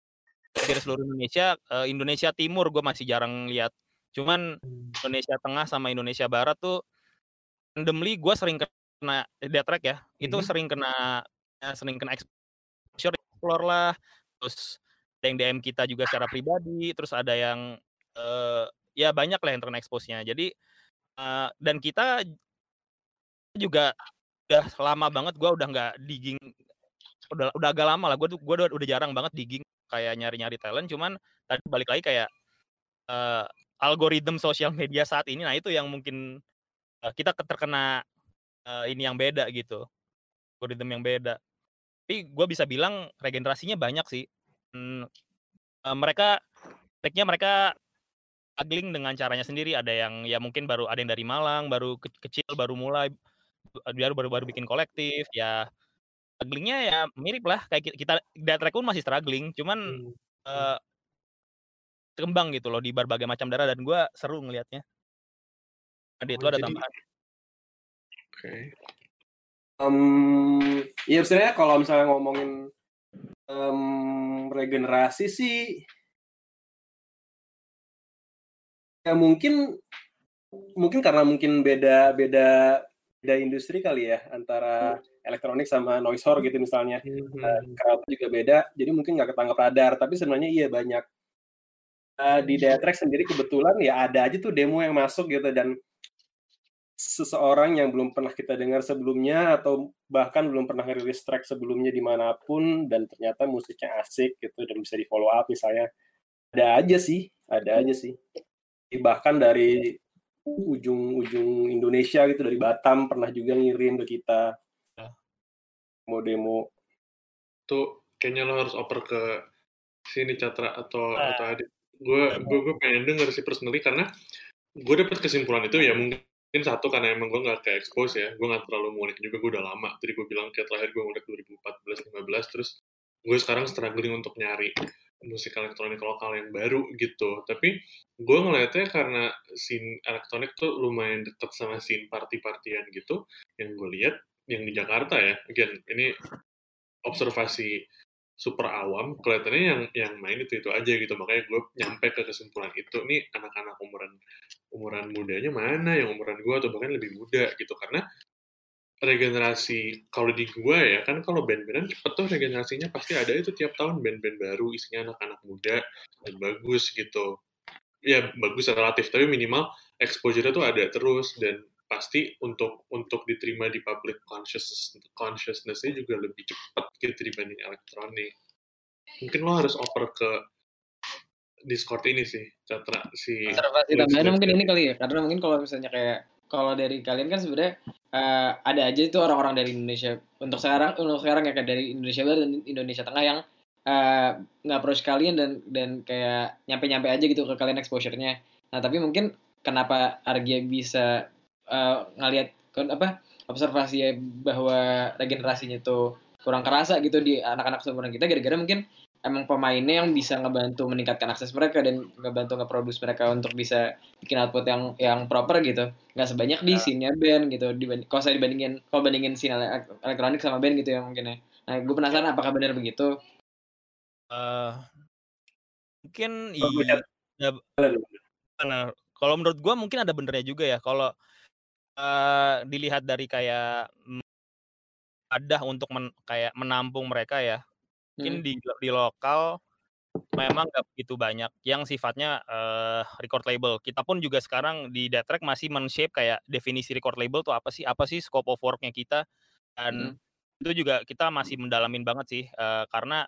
hampir seluruh Indonesia Eh, Indonesia Timur gue masih jarang lihat. Cuman Indonesia Tengah sama Indonesia Barat tuh randomly gue sering kena death track ya. Itu Mhm. sering kena ya, sering kena exposure explore lah. Terus ada yang DM kita juga secara pribadi terus ada yang eh, ya banyak lah yang terkena expose-nya. Jadi eh, dan kita juga udah lama banget gue udah nggak digging udah udah agak lama lah. Gue tuh gue udah, udah jarang banget digging kayak nyari-nyari talent cuman tadi balik lagi kayak eh algoritma sosial media saat ini nah itu yang mungkin eh, kita ke- terkena eh, ini yang beda gitu algoritma yang beda. Tapi gue bisa bilang regenerasinya banyak sih Hmm, eh, mereka tracknya mereka struggling dengan caranya sendiri. Ada yang ya mungkin baru ada yang dari Malang baru ke- kecil baru mulai baru baru baru bikin kolektif ya strugglingnya ya mirip lah kayak ki- kita Death Track pun masih struggling cuman Hmm. eh kembang gitu loh di berbagai macam daerah dan gua seru ngelihatnya Oh, ada jadi- tambahan Oke. Em, ya sebenarnya kalau misalnya ngomongin em, regenerasi sih ya mungkin mungkin karena mungkin beda beda beda industri kali ya antara elektronik sama noise horror gitu misalnya. Mhm. crowd juga beda jadi mungkin nggak ketangkap radar tapi sebenarnya iya banyak. Eh, di Deatrack sendiri kebetulan ya ada aja tuh demo yang masuk gitu dan seseorang yang belum pernah kita dengar sebelumnya atau bahkan belum pernah ngerilis track sebelumnya di mana pun dan ternyata musiknya asik gitu dan bisa di follow up misalnya. Ada aja sih ada aja sih. Bahkan dari ujung-ujung Indonesia gitu dari Batam pernah juga ngirim ke kita. Mau demo. Tuh kayaknya lo harus oper ke sini Catra atau Ah. atau Adit. Gue gue gue pengen denger sih personally karena gue dapet kesimpulan itu ya mungkin satu karena emang gue nggak kayak expose ya. Gue nggak terlalu ngulik juga gue udah lama. Tadi gue bilang kayak terakhir gue ngulik 2014-15 terus gue sekarang struggling untuk nyari musik elektronik lokal yang baru gitu. Tapi gue ngeliatnya karena scene elektronik tuh lumayan deket sama scene party-partian gitu yang gue lihat yang di Jakarta ya. Again ini observasi super awam kelihatannya yang yang main itu itu aja gitu. Makanya gue nyampe ke kesimpulan itu nih anak-anak umuran umuran mudanya mana yang umuran gue atau bahkan lebih muda gitu. Karena regenerasi kalau di gue ya kan kalau band-bandan cepet tuh regenerasinya pasti ada itu tiap tahun band-band baru isinya anak-anak muda dan bagus gitu. Ya bagus relatif tapi minimal exposure-nya tuh ada terus dan pasti untuk untuk diterima di public consciousness consciousness-nya juga lebih cepat gitu dibanding elektronik. Mungkin lo harus oper ke Discord ini sih Catra si observasi tambahan mungkin ini kali ya. Karena mungkin kalau misalnya kayak kalau dari kalian kan sebenarnya eh, ada aja itu orang-orang dari Indonesia. Untuk sekarang untuk sekarang ya kayak dari Indonesia Barat dan Indonesia Tengah yang eh, nggak approach kalian dan dan kayak nyampe-nyampe aja gitu ke kalian exposure-nya. Nah tapi mungkin kenapa Argia bisa eh, ngelihat kon- apa observasi ya bahwa regenerasinya itu kurang kerasa gitu di anak-anak seumuran kita gara-gara mungkin emang pemainnya yang bisa ngebantu meningkatkan akses mereka dan ngebantu nge-produce mereka untuk bisa bikin output yang yang proper gitu. Nggak sebanyak di scene-nya band gitu dibanding kalau saya dibandingin kalau bandingin scene ele- elektronik sama band gitu ya mungkin ya. Nah gue penasaran apakah benar begitu? Eh, mungkin gue iya. Ya, Nah, kalau menurut gua mungkin ada benernya juga ya. Kalau dilihat dari kayak mm, ada untuk men- kayak menampung mereka ya, mungkin Hmm. di di lokal memang nggak begitu banyak yang sifatnya eh, record label. Kita pun juga sekarang di Death Track masih men-shape kayak definisi record label tuh apa sih? Apa sih scope of work-nya kita? Dan itu juga kita masih mendalamin banget sih eh, karena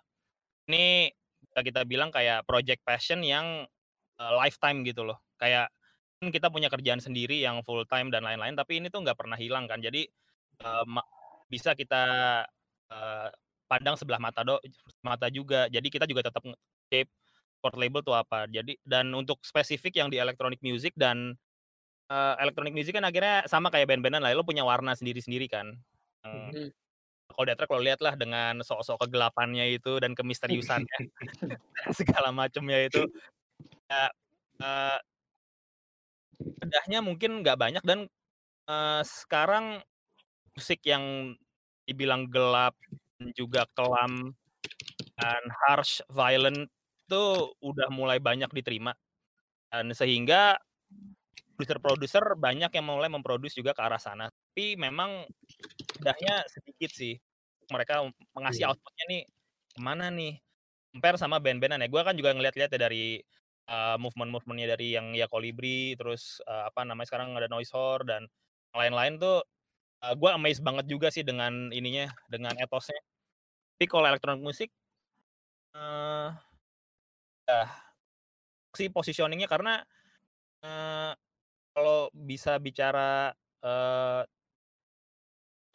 ini kita bilang kayak project passion yang eh, lifetime gitu loh. Kayak kita punya kerjaan sendiri yang full time dan lain-lain, tapi ini tuh nggak pernah hilang kan. Jadi ma- bisa kita eh, pandang sebelah mata do mata juga. Jadi kita juga tetap shape record label tuh apa. Jadi dan untuk spesifik yang di electronic music dan eh, electronic music kan akhirnya sama kayak band-bandan lah, lo punya warna sendiri-sendiri kan. Yang- Hmm. kalau Death Track lo lihat lah dengan sok-sok kegelapannya itu dan kemisteriusannya segala macamnya itu ya eh, bedahnya mungkin nggak banyak dan eh, sekarang musik yang dibilang gelap dan juga kelam dan harsh violent itu udah mulai banyak diterima dan sehingga produser-produser banyak yang mulai memproduksi juga ke arah sana. Tapi memang bedahnya sedikit sih. Mereka mengasih Iya. outputnya nih ke mana nih? Compare sama band-bandan ya. Gue kan juga ngeliat-liat ya dari uh, movement-movementnya dari yang ya Kolibri terus uh, apa namanya sekarang ada Noise Whore dan lain-lain tuh uh, gue amazed banget juga sih dengan ininya dengan etosnya tapi kalau elektronik musik eh ya sih positioningnya karena eh, kalau bisa bicara eh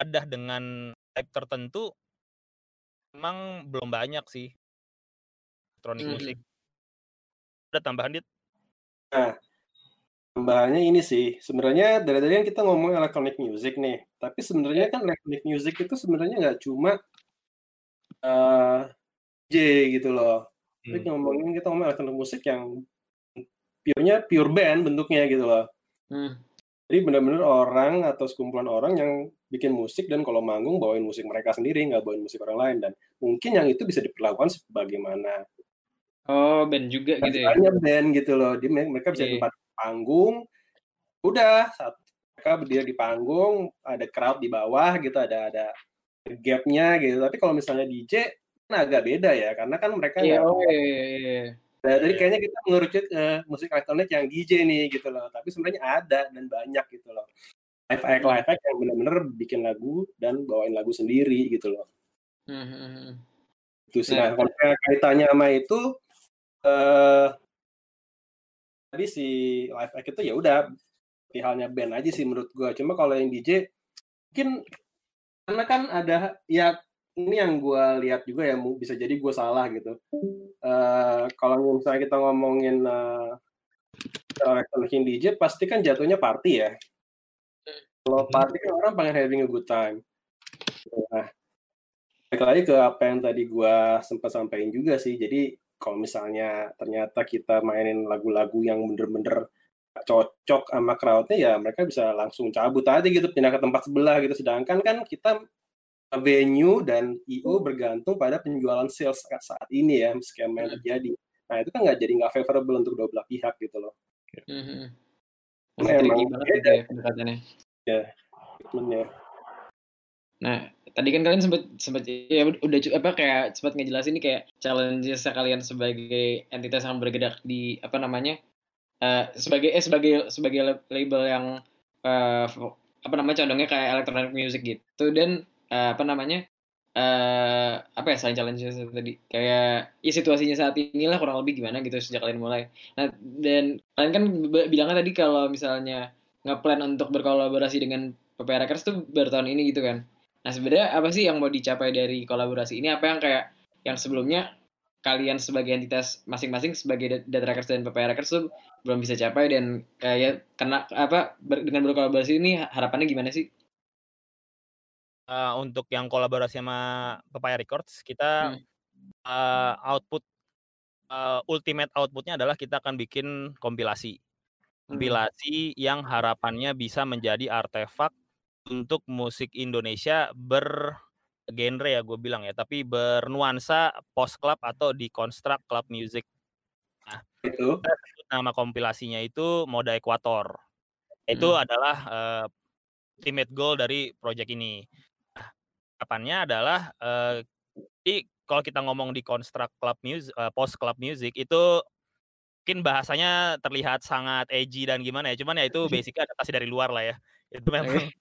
ada dengan type tertentu memang belum banyak sih elektronik Mhm. musik ada tambahan dit Tambahannya ini sih, sebenarnya dari tadi kan kita ngomong electronic music nih, tapi sebenarnya kan electronic music itu sebenarnya nggak cuma eh J gitu loh. Tapi Hmm. ngomongin kita ngomong electronic musik yang pure-nya pure band bentuknya gitu loh. Hmm. Jadi benar-benar orang atau sekumpulan orang yang bikin musik dan kalau manggung bawain musik mereka sendiri, nggak bawain musik orang lain. Dan mungkin yang itu bisa diperlakukan sebagaimana oh band juga gitu ya Banyak band gitu loh. Mereka bisa Iya. di tempat panggung, udah saat mereka berdiri di panggung, ada crowd di bawah gitu, ada ada gapnya gitu. Tapi kalau misalnya DJ kan agak beda ya, karena kan mereka iya nggak oh iya, iya, iya. Nah, jadi kayaknya kita mengerucut ke musik elektronik yang DJ nih gitu loh. Tapi sebenarnya ada dan banyak gitu loh. Live act, live act yang benar-benar bikin lagu dan bawain lagu sendiri gitu loh. Hmm, hmm, hmm. Itu sih. Nah, Nah, kalau kaitannya sama itu eh tadi si live act itu ya udah seperti halnya band aja sih menurut gua. Cuma kalau yang DJ mungkin karena kan ada ya ini yang gua lihat juga ya bisa jadi gua salah gitu. Eh kalau misalnya kita ngomongin eh elektronik yang DJ pasti kan jatuhnya party ya. Kalau party kan orang pengen having a good time. Nah, balik lagi ke apa yang tadi gua sempat sampaikan juga sih. Jadi kalau misalnya ternyata kita mainin lagu-lagu yang bener-bener cocok sama crowdnya ya mereka bisa langsung cabut aja gitu pindah ke tempat sebelah gitu sedangkan kan kita venue dan IO bergantung pada penjualan sales saat ini ya skema yang terjadi nah itu kan nggak jadi nggak favorable untuk dua belah pihak gitu loh Hmm, hmm. Nah, emang beda. ya pendekatannya treatmentnya. Nah, tadi kan kalian sempat sempat ya udah apa kayak sempat ngejelasin nih kayak challenges kalian sebagai entitas yang bergerak di apa namanya? eh sebagai eh sebagai sebagai lab- label yang fo- apa namanya condongnya kayak electronic music gitu dan eh, apa namanya? eh apa ya selain challenges tadi kayak ya situasinya saat inilah kurang lebih gimana gitu sejak kalian mulai. Nah, dan kalian kan bilangnya tadi kalau misalnya ngeplan untuk berkolaborasi dengan PPR Records tuh baru tahun ini gitu kan. Nah sebenarnya apa sih yang mau dicapai dari kolaborasi ini? Apa yang kayak yang sebelumnya kalian sebagai entitas masing-masing sebagai Data Records dan PPR Records tuh belum bisa capai dan kayak kena apa ber- dengan berkolaborasi ini harapannya gimana sih? Eh, untuk yang kolaborasi sama Papaya Records kita Hmm. uh, output uh, ultimate outputnya adalah kita akan bikin kompilasi. Hmm. Kompilasi yang harapannya bisa menjadi artefak untuk musik Indonesia bergenre ya gue bilang ya, tapi bernuansa post club atau deconstruct club music. Itu. Kita sebut nama kompilasinya itu Moda Ekuator. Itu Hmm. adalah uh, ultimate goal dari project ini. Nah, harapannya adalah uh, jadi kalau kita ngomong di construct club music, post club music itu mungkin bahasanya terlihat sangat edgy dan gimana ya. Cuman ya itu basicnya adaptasi dari luar lah ya. Itu memang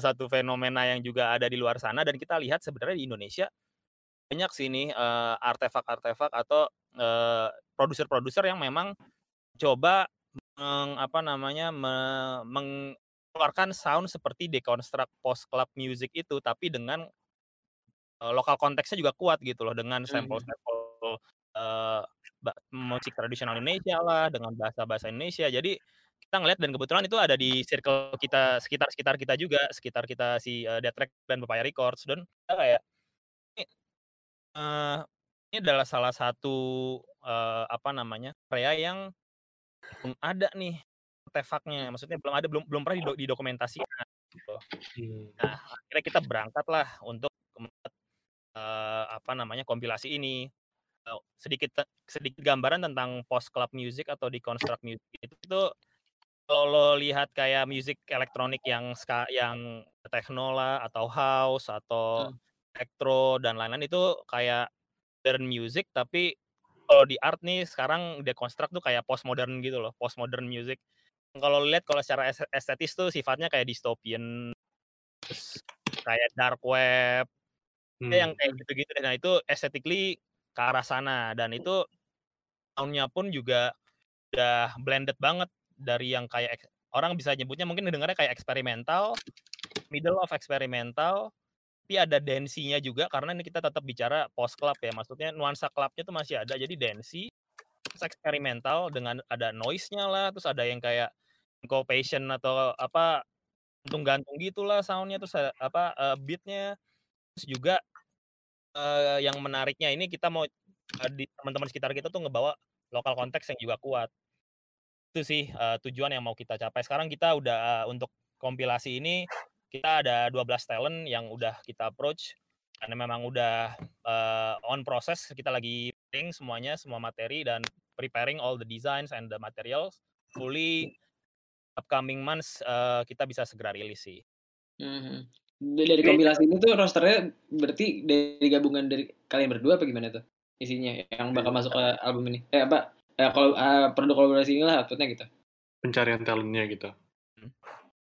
satu fenomena yang juga ada di luar sana dan kita lihat sebenarnya di Indonesia banyak sini uh, artefak-artefak atau uh, produser-produser yang memang coba meng, apa namanya me, mengeluarkan sound seperti deconstruct post club music itu tapi dengan uh, lokal konteksnya juga kuat gitu loh dengan sampel-sampel uh, musik tradisional Indonesia lah dengan bahasa-bahasa Indonesia. Jadi kita ngeliat dan kebetulan itu ada di circle kita sekitar-sekitar kita juga, sekitar kita si uh, Death Track dan Papaya Records dan kita kayak ini, uh, ini adalah salah satu uh, apa namanya karya yang belum ada nih artefaknya, maksudnya belum ada belum belum pernah dido didokumentasikan. Gitu. Nah akhirnya kita berangkat lah untuk uh, apa namanya kompilasi ini sedikit sedikit gambaran tentang post club music atau deconstruct music itu, itu kalau lo lihat kayak musik elektronik yang ska, yang techno lah atau house atau hmm. electro dan lain-lain itu kayak modern music tapi kalau di art nih sekarang deconstruct tuh kayak postmodern gitu loh postmodern music kalau lihat kalau secara estetis tuh sifatnya kayak dystopian kayak dark web hmm. yang kayak gitu-gitu nah itu aesthetically ke arah sana dan itu soundnya pun juga udah blended banget dari yang kayak orang bisa nyebutnya mungkin dengarnya kayak eksperimental, middle of eksperimental, tapi ada densinya juga karena ini kita tetap bicara post club ya, maksudnya nuansa clubnya tuh masih ada, jadi densi, eksperimental dengan ada noise-nya lah, terus ada yang kayak syncopation atau apa gantung-gantung gitulah soundnya terus apa uh, beatnya, terus juga uh, yang menariknya ini kita mau uh, di teman-teman sekitar kita tuh ngebawa lokal konteks yang juga kuat itu sih uh, tujuan yang mau kita capai. Sekarang kita udah uh, untuk kompilasi ini kita ada 12 talent yang udah kita approach karena memang udah uh, on proses kita lagi preparing semuanya semua materi dan preparing all the designs and the materials fully upcoming months uh, kita bisa segera rilis sih. Mm-hmm. Dari kompilasi ini tuh rosternya berarti dari gabungan dari kalian berdua apa gimana tuh isinya yang bakal masuk ke album ini? Eh apa ya kalau uh, produk kolaborasi inilah outputnya gitu. Pencarian talentnya gitu.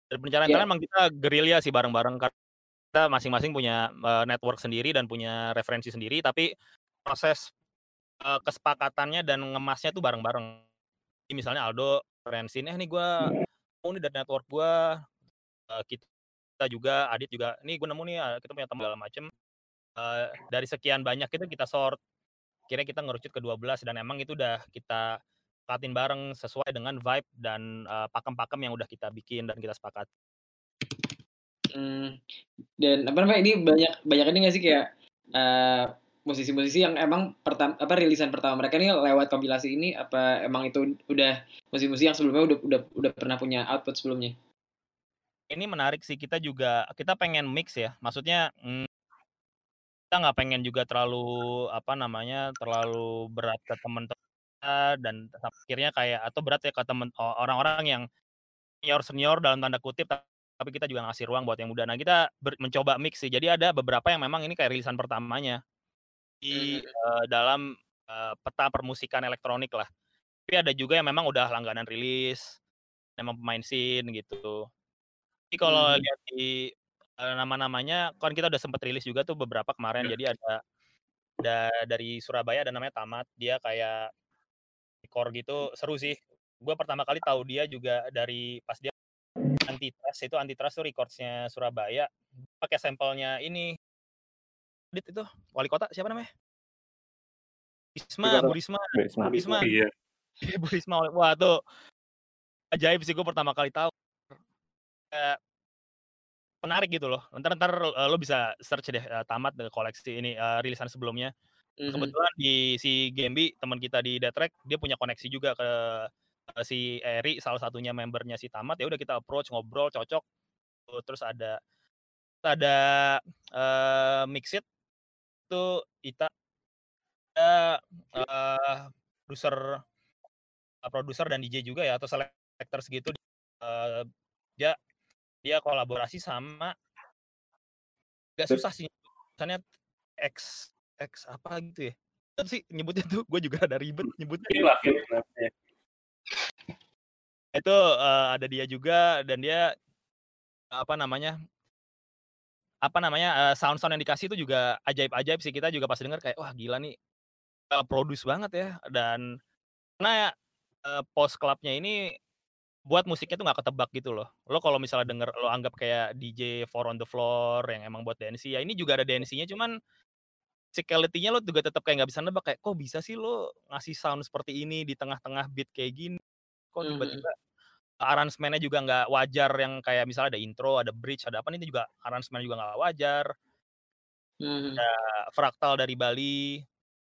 Dari pencarian yeah. talent emang kita gerilya sih bareng-bareng karena kita masing-masing punya uh, network sendiri dan punya referensi sendiri tapi proses uh, kesepakatannya dan ngemasnya tuh bareng-bareng. Misalnya Aldo referensi eh nih gue mau nih dari network gue uh, kita juga Adit juga nih gue nemu nih kita punya teman segala macem. Uh, dari sekian banyak itu kita sort kira kita ngerucut ke 12 dan emang itu udah kita sekatin bareng sesuai dengan vibe dan uh, pakem-pakem yang udah kita bikin dan kita sepakat. Hmm, dan apa namanya ini banyak banyak ini nggak sih kayak uh, musisi-musisi yang emang pertama apa rilisan pertama mereka ini lewat kompilasi ini apa emang itu udah musisi-musisi yang sebelumnya udah udah udah pernah punya output sebelumnya? Ini menarik sih kita juga kita pengen mix ya, maksudnya mm, kita nggak pengen juga terlalu apa namanya terlalu berat ke teman-teman dan akhirnya kayak atau berat ya ke temen orang-orang yang senior senior dalam tanda kutip tapi kita juga ngasih ruang buat yang muda. Nah kita ber, mencoba mix sih. Jadi ada beberapa yang memang ini kayak rilisan pertamanya di uh, dalam uh, peta permusikan elektronik lah. Tapi ada juga yang memang udah langganan rilis, memang pemain scene gitu. Jadi kalau hmm. lihat di nama-namanya kan kita udah sempat rilis juga tuh beberapa kemarin. Ya. Jadi ada ada dari Surabaya ada namanya Tamat. Dia kayak core gitu seru sih. Gue pertama kali tahu dia juga dari pas dia Antitrust itu Antitrust tuh recordsnya Surabaya pakai sampelnya ini Dit itu wali kota siapa namanya Bisma Bu Risma Risma Risma iya Bu Risma wah tuh ajaib sih gue pertama kali tahu menarik gitu loh. Ntar ntar uh, lo bisa search deh uh, tamat koleksi ini uh, rilisan sebelumnya. Mhm. Kebetulan di si Gembi teman kita di Detrek dia punya koneksi juga ke, ke si Eri salah satunya membernya si Tamat ya udah kita approach ngobrol cocok terus ada ada eh Mixit itu Ita ada eh produser eh, produser dan DJ juga ya atau selectors gitu eh dia dia kolaborasi sama. Gak susah sih misalnya X X apa gitu ya. Apa sih nyebutnya tuh gue juga ada ribet nyebutnya. Philip namanya. itu eh, ada dia juga dan dia apa namanya apa namanya sound sound yang dikasih itu juga ajaib ajaib sih. Kita juga pas denger kayak wah gila nih uh, produce banget ya. Dan karena eh, post clubnya ini buat musiknya tuh nggak ketebak gitu loh. Lo kalau misalnya denger lo anggap kayak DJ four on the floor yang emang buat dancing ya ini juga ada dancingnya cuman musicality-nya lo juga tetap kayak nggak bisa nebak kayak kok bisa sih lo ngasih sound seperti ini di tengah-tengah beat kayak gini? Kok Mhm. tiba-tiba aransemennya juga nggak wajar yang kayak misalnya ada intro ada bridge ada apa ini juga aransemen juga nggak wajar. Mhm. ada fraktal dari Bali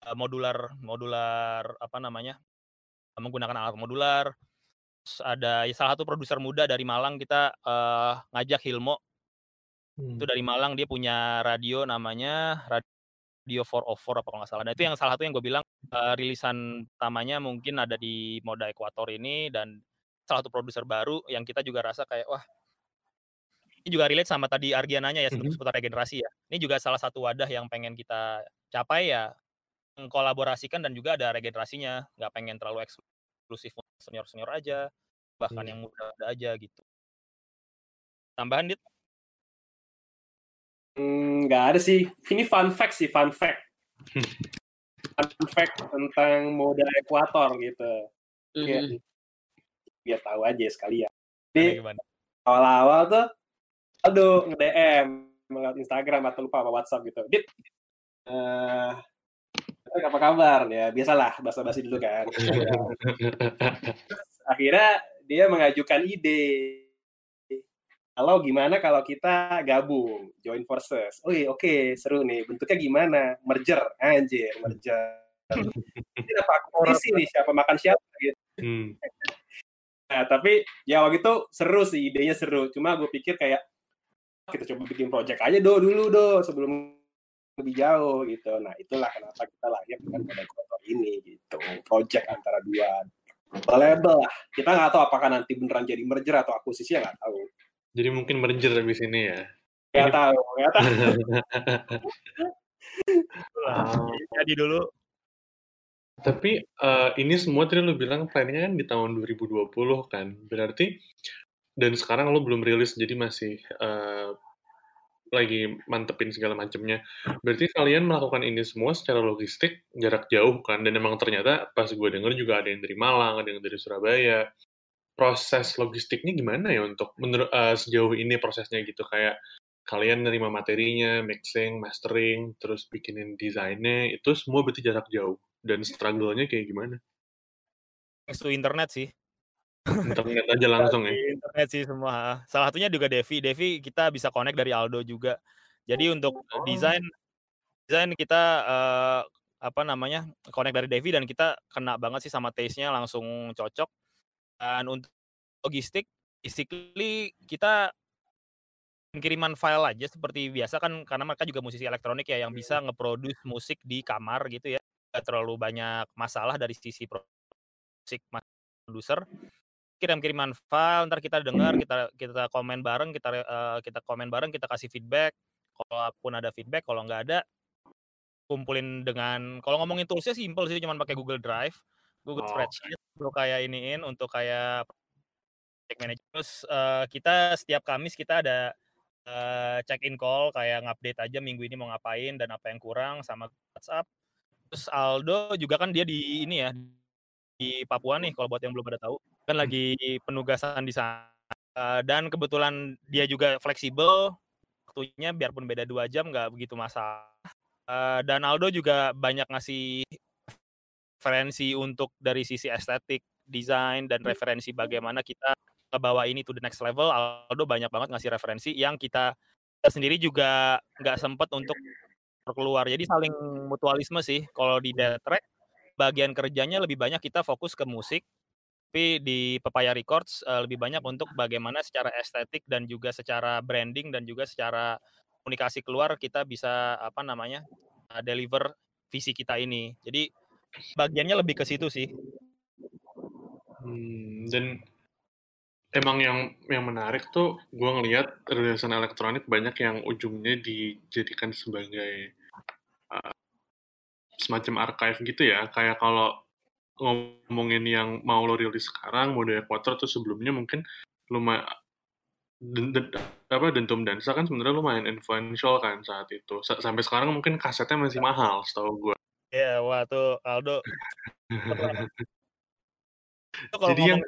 eh, modular modular apa namanya menggunakan alat modular ada ya salah satu produser muda dari Malang kita eh, ngajak Hilmo Hmm. itu dari Malang dia punya radio namanya Radio 404 apa kalau nggak salah. Nah itu yang salah satu yang gue bilang eh, rilisan pertamanya mungkin ada di Moda Ekuator ini dan salah satu produser baru yang kita juga rasa kayak wah ini juga relate sama tadi Argiananya ya Mhm. seputar regenerasi ya. Ini juga salah satu wadah yang pengen kita capai ya mengkolaborasikan dan juga ada regenerasinya nggak pengen terlalu eksklusif senior senior aja bahkan Hmm. yang muda aja gitu tambahan dit Hmm, nggak ada sih. Ini fun fact sih, fun fact. fun fact tentang moda ekuator gitu. Mhm. biar tahu aja sekalian. Gimana, Jadi gimana? awal-awal tuh, aduh nge-DM lewat Instagram atau lupa apa WhatsApp gitu. Dit, eh apa kabar? Ya biasalah basa-basi dulu kan. Akhirnya dia mengajukan ide. Kalau gimana kalau kita gabung join forces? Oh iya oke seru nih. Bentuknya gimana? Merger. Anjir merger. Ini apa kompetisi nih? Siapa makan siapa gitu. Hmm. nah tapi ya waktu itu seru sih idenya seru. Cuma gue pikir kayak kita coba bikin project aja do dulu do sebelum lebih jauh gitu. Nah itulah kenapa kita lahir dengan kotor ini gitu. Project antara dua. Label lah. Kita nggak tahu apakah nanti beneran jadi merger atau akuisisi ya nggak tahu. Jadi mungkin merger habis ini ya. nggak Ini- tahu nggak tahu. Ah. jadi dulu. Tapi eh, ini semua tadi lu bilang planningnya kan di tahun 2020 kan. Berarti dan sekarang lu belum rilis jadi masih eh, lagi mantepin segala macamnya. Berarti kalian melakukan ini semua secara logistik jarak jauh kan dan emang ternyata pas gue denger juga ada yang dari Malang, ada yang dari Surabaya. Proses logistiknya gimana ya untuk menurut eh, sejauh ini prosesnya gitu kayak kalian nerima materinya, mixing, mastering, terus bikinin desainnya, itu semua berarti jarak jauh. Dan struggle-nya kayak gimana? thanks internet sih Internet aja langsung ya? Internet sih semua salah satunya juga Devi. Devi kita bisa connect dari Aldo juga. Jadi untuk Oh. desain desain kita eh, apa namanya connect dari Devi dan kita kena banget sih sama taste-nya langsung cocok. Dan untuk logistik basically kita kiriman file aja seperti biasa kan karena mereka juga musisi elektronik ya yang bisa ngeproduce musik di kamar gitu ya. Gak terlalu banyak masalah dari sisi musik produser kirim kiriman file ntar kita dengar kita kita komen bareng kita eh, kita komen bareng kita kasih feedback. Kalaupun ada feedback kalau nggak ada kumpulin dengan kalau ngomongin toolsnya simple sih cuman pakai Google Drive Google Oh, Spreadsheet untuk kayak iniin untuk kayak project manager. Terus eh, kita setiap Kamis kita ada eh, check in call kayak ngupdate aja minggu ini mau ngapain dan apa yang kurang sama WhatsApp. Terus Aldo juga kan dia di ini ya di Papua nih kalau buat yang belum pada tahu kan lagi penugasan di sana dan kebetulan dia juga fleksibel waktunya biarpun beda dua jam nggak begitu masalah Eh, dan Aldo juga banyak ngasih referensi untuk dari sisi estetik desain dan referensi bagaimana kita bawa ini to the next level Aldo banyak banget ngasih referensi yang kita kita sendiri juga nggak sempet untuk keluar. Jadi saling mutualisme sih. Kalau di Death Track bagian kerjanya lebih banyak kita fokus ke musik, tapi di Papaya Records uh, lebih banyak untuk bagaimana secara estetik dan juga secara branding dan juga secara komunikasi keluar kita bisa apa namanya uh, deliver visi kita ini. Jadi bagiannya lebih ke situ sih. Hmm, dan emang yang yang menarik tuh gue ngelihat rilisan elektronik banyak yang ujungnya dijadikan sebagai uh, semacam archive gitu ya kayak kalau ngomongin yang mau lo rilis sekarang mode Equator tuh sebelumnya mungkin lumayan apa dentum dansa kan sebenarnya lumayan influential kan saat itu S sampai sekarang mungkin kasetnya masih mahal setahu gue Iya, yeah, wah tuh Aldo. itu kalau Jadi yang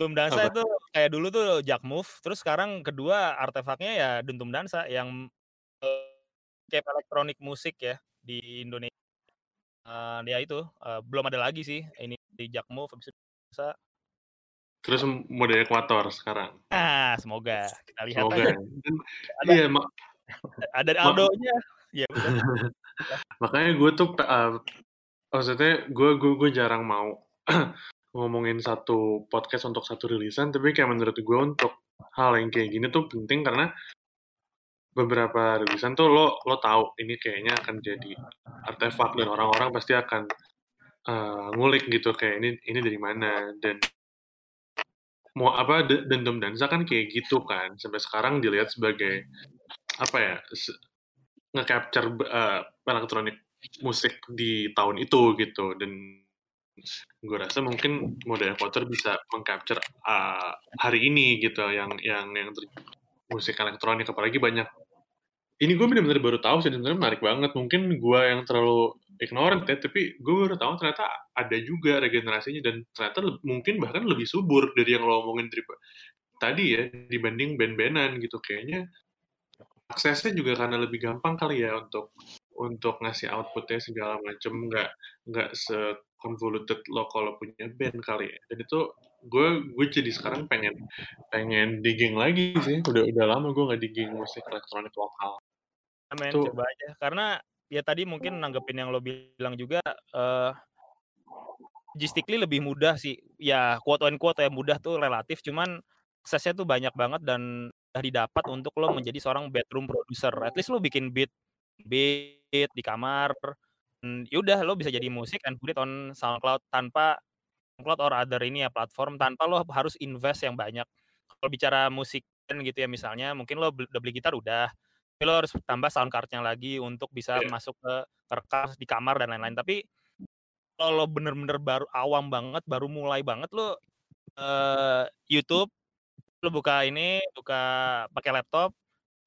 Dentum Dansa apa? itu kayak dulu tuh Jack Move, terus sekarang kedua artefaknya ya Dentum Dansa yang uh, kayak elektronik musik ya di Indonesia. Uh, ya itu uh, belum ada lagi sih ini di Jack Move bisa bisa Terus mode ekuator sekarang. Ah, semoga kita lihat semoga. aja. ada, iya, mak ada Aldo-nya. Iya, Makanya gue tuh uh, maksudnya gue gue gue jarang mau ngomongin satu podcast untuk satu rilisan, tapi kayak menurut gue untuk hal yang kayak gini tuh penting karena beberapa rilisan tuh lo lo tahu ini kayaknya akan jadi artefak dan orang-orang pasti akan uh, ngulik gitu kayak ini ini dari mana? Dan mau apa dendam dansa kan kayak gitu kan sampai sekarang dilihat sebagai apa ya nge-capture uh, elektronik musik di tahun itu gitu. Dan gue rasa mungkin mode Potter bisa mengcapture uh, hari ini gitu yang yang yang musik elektronik. Apalagi banyak ini gue benar-benar baru tahu sih sebenarnya menarik banget. Mungkin gue yang terlalu ignorant ya tapi gue baru tahu ternyata ada juga regenerasinya dan ternyata mungkin bahkan lebih subur dari yang lo omongin dari tadi ya dibanding band-bandan gitu. Kayaknya aksesnya juga karena lebih gampang kali ya untuk untuk ngasih outputnya segala macem. Nggak nggak se convoluted lo kalau punya band kali ya. Dan itu gue gue jadi sekarang pengen pengen digging lagi sih. Udah udah lama gue nggak digging musik elektronik lokal Tuh. coba aja. Karena ya tadi mungkin nanggepin yang lo bilang juga uh, logistically lebih mudah sih. Ya quote on quote ya mudah tuh relatif. Cuman aksesnya tuh banyak banget dan udah didapat untuk lo menjadi seorang bedroom producer. At least lo bikin beat beat di kamar ya udah lo bisa jadi musik and put it on SoundCloud tanpa SoundCloud or other ini ya platform tanpa lo harus invest yang banyak. Kalau bicara musik gitu ya misalnya mungkin lo udah beli gitar udah lo harus tambah sound cardnya lagi untuk bisa yeah. masuk ke rekam di kamar dan lain-lain tapi kalau lo bener-bener baru awam banget baru mulai banget lo uh, YouTube lo buka ini buka pakai laptop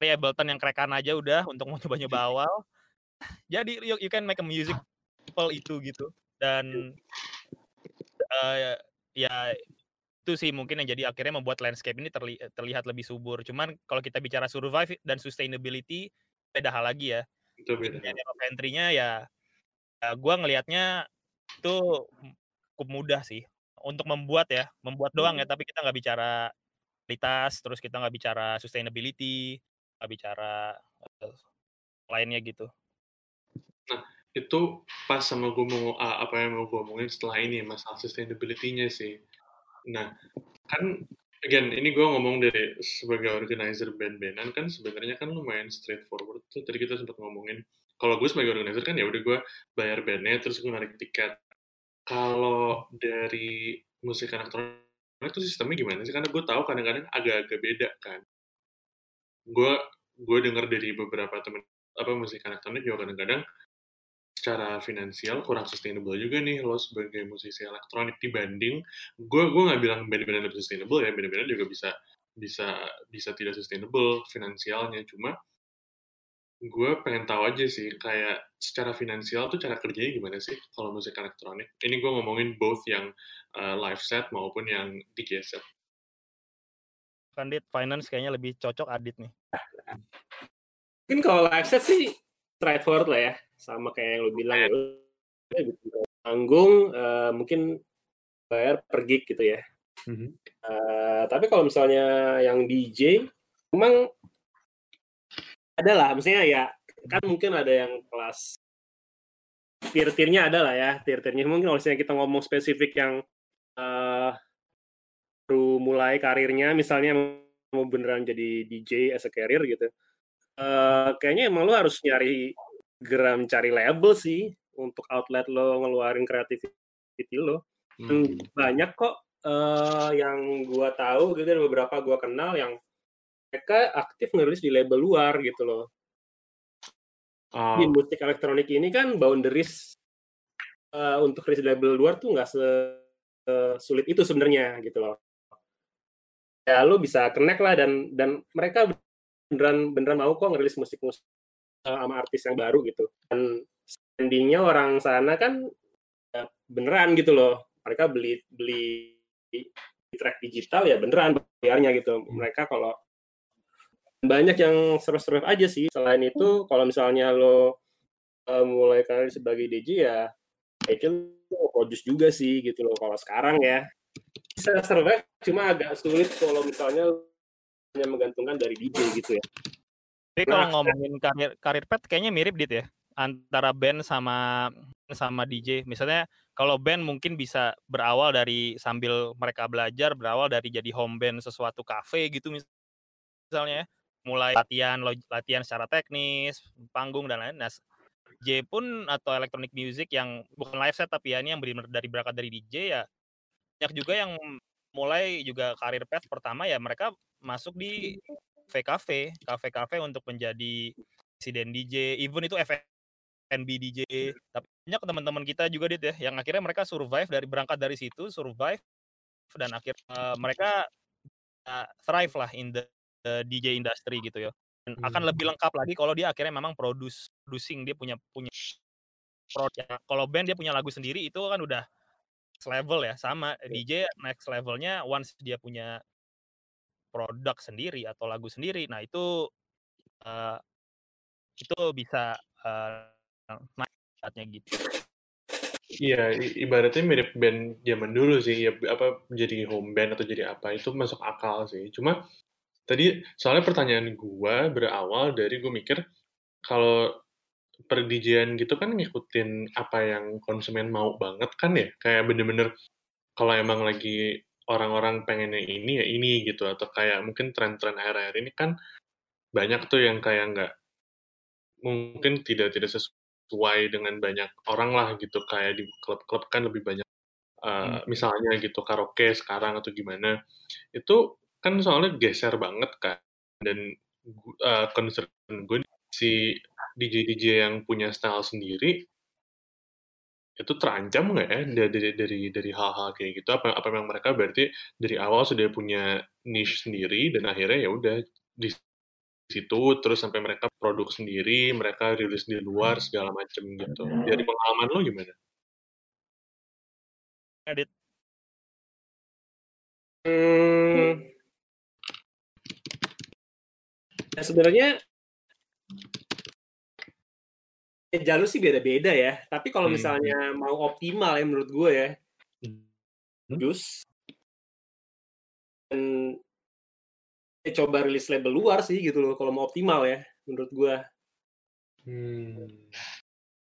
kayak Ableton yang kerekan aja udah untuk mau coba-nyoba awal. Jadi you, you can make a music people itu gitu. Dan uh, ya itu sih mungkin yang jadi akhirnya membuat landscape ini terli terlihat lebih subur. Cuman kalau kita bicara survive dan sustainability beda hal lagi ya. Itu beda. entry-nya ya, ya gue ngelihatnya itu cukup mudah sih untuk membuat ya, membuat doang ya. Tapi kita nggak bicara kualitas, terus kita nggak bicara sustainability, bicara uh, lainnya gitu. Nah, itu pas sama gue mau uh, apa yang mau gue omongin setelah ini masalah sustainability-nya sih. Nah, kan again ini gue ngomong dari sebagai organizer band-bandan kan sebenarnya kan lumayan straightforward tuh. Tadi kita sempat ngomongin kalau gue sebagai organizer kan ya udah gue bayar bandnya terus gue narik tiket. Kalau dari musik elektronik itu sistemnya gimana sih? Karena gue tahu kadang-kadang agak-agak beda kan. Gue gue dengar dari beberapa temen apa musik elektronik juga kadang-kadang secara finansial kurang sustainable juga nih lo sebagai musisi elektronik dibanding gue gue nggak bilang band-band lebih sustainable ya band-band juga bisa bisa bisa tidak sustainable finansialnya. Cuma gue pengen tahu aja sih kayak secara finansial tuh cara kerjanya gimana sih kalau musik elektronik? Ini gue ngomongin both yang uh, live set maupun yang DJ set. Kandit finance kayaknya lebih cocok Adit nih. Mungkin kalau live set sih straightforward lah ya, sama kayak yang lo bilang ya. Tanggung uh, mungkin bayar per gig gitu ya. Mm-hmm. Uh, tapi kalau misalnya yang DJ, memang ada lah, maksudnya ya kan mungkin ada yang kelas tier-tiernya ada lah ya tier-tiernya mungkin kalau misalnya kita ngomong spesifik yang uh, baru mulai karirnya misalnya mau beneran jadi DJ as a career gitu uh, kayaknya emang lo harus nyari geram cari label sih untuk outlet lo ngeluarin kreativiti lo hmm. banyak kok uh, yang gua tahu gitu ada beberapa gua kenal yang mereka aktif ngerilis di label luar gitu loh Oh. Di musik elektronik ini kan boundaries uh, untuk rilis label luar tuh nggak sulit itu sebenarnya gitu loh. Ya lu bisa connect lah dan dan mereka beneran beneran mau kok ngerilis musik musik uh, sama artis yang baru gitu. Dan standingnya orang sana kan ya, beneran gitu loh. Mereka beli beli track digital ya beneran bayarnya gitu. Mereka kalau banyak yang survive aja sih. Selain itu, kalau misalnya lo uh, mulai karir sebagai DJ ya, itu produce juga sih gitu loh. Kalau sekarang ya, bisa survive, cuma agak sulit kalau misalnya hanya menggantungkan dari DJ gitu ya. Jadi kalau ngomongin karir karir pet kayaknya mirip dit ya antara band sama sama DJ. Misalnya kalau band mungkin bisa berawal dari sambil mereka belajar berawal dari jadi home band sesuatu cafe gitu misalnya ya mulai latihan latihan secara teknis, panggung dan lain. Nah, J pun atau electronic music yang bukan live set tapi ya ini yang dari berangkat dari DJ ya banyak juga yang mulai juga karir path pertama ya mereka masuk di VKV, kafe-kafe untuk menjadi presiden DJ, even itu FNB DJ. Tapi banyak teman-teman kita juga dit ya yang akhirnya mereka survive dari berangkat dari situ, survive dan akhir uh, mereka uh, thrive lah in the uh, DJ industri gitu ya. Dan hmm. akan lebih lengkap lagi kalau dia akhirnya memang produce producing dia punya punya produk. Ya. Kalau band dia punya lagu sendiri itu kan udah level ya sama yeah. DJ next levelnya once dia punya produk sendiri atau lagu sendiri. Nah itu uh, itu bisa uh, naiknya gitu. Iya, ibaratnya mirip band zaman dulu sih, ya apa jadi home band atau jadi apa itu masuk akal sih. Cuma Tadi soalnya pertanyaan gua berawal dari gue mikir kalau per gitu kan ngikutin apa yang konsumen mau banget kan ya kayak bener-bener kalau emang lagi orang-orang pengennya ini ya ini gitu atau kayak mungkin tren-tren akhir-akhir ini kan banyak tuh yang kayak nggak mungkin tidak tidak sesuai dengan banyak orang lah gitu kayak di klub-klub kan lebih banyak uh, hmm. misalnya gitu karaoke sekarang atau gimana itu kan soalnya geser banget kan dan uh, concern gue si DJ DJ yang punya style sendiri itu terancam nggak ya dari dari dari hal-hal kayak gitu apa apa memang mereka berarti dari awal sudah punya niche sendiri dan akhirnya ya udah di situ terus sampai mereka produk sendiri mereka rilis di luar segala macam gitu dari pengalaman lo gimana? Edit. Hmm, Ya, sebenarnya ya, jalur sih beda-beda ya. Tapi kalau hmm. misalnya mau optimal ya menurut gue ya, hmm. jus dan ya, coba rilis label luar sih gitu loh kalau mau optimal ya menurut gue. Hmm.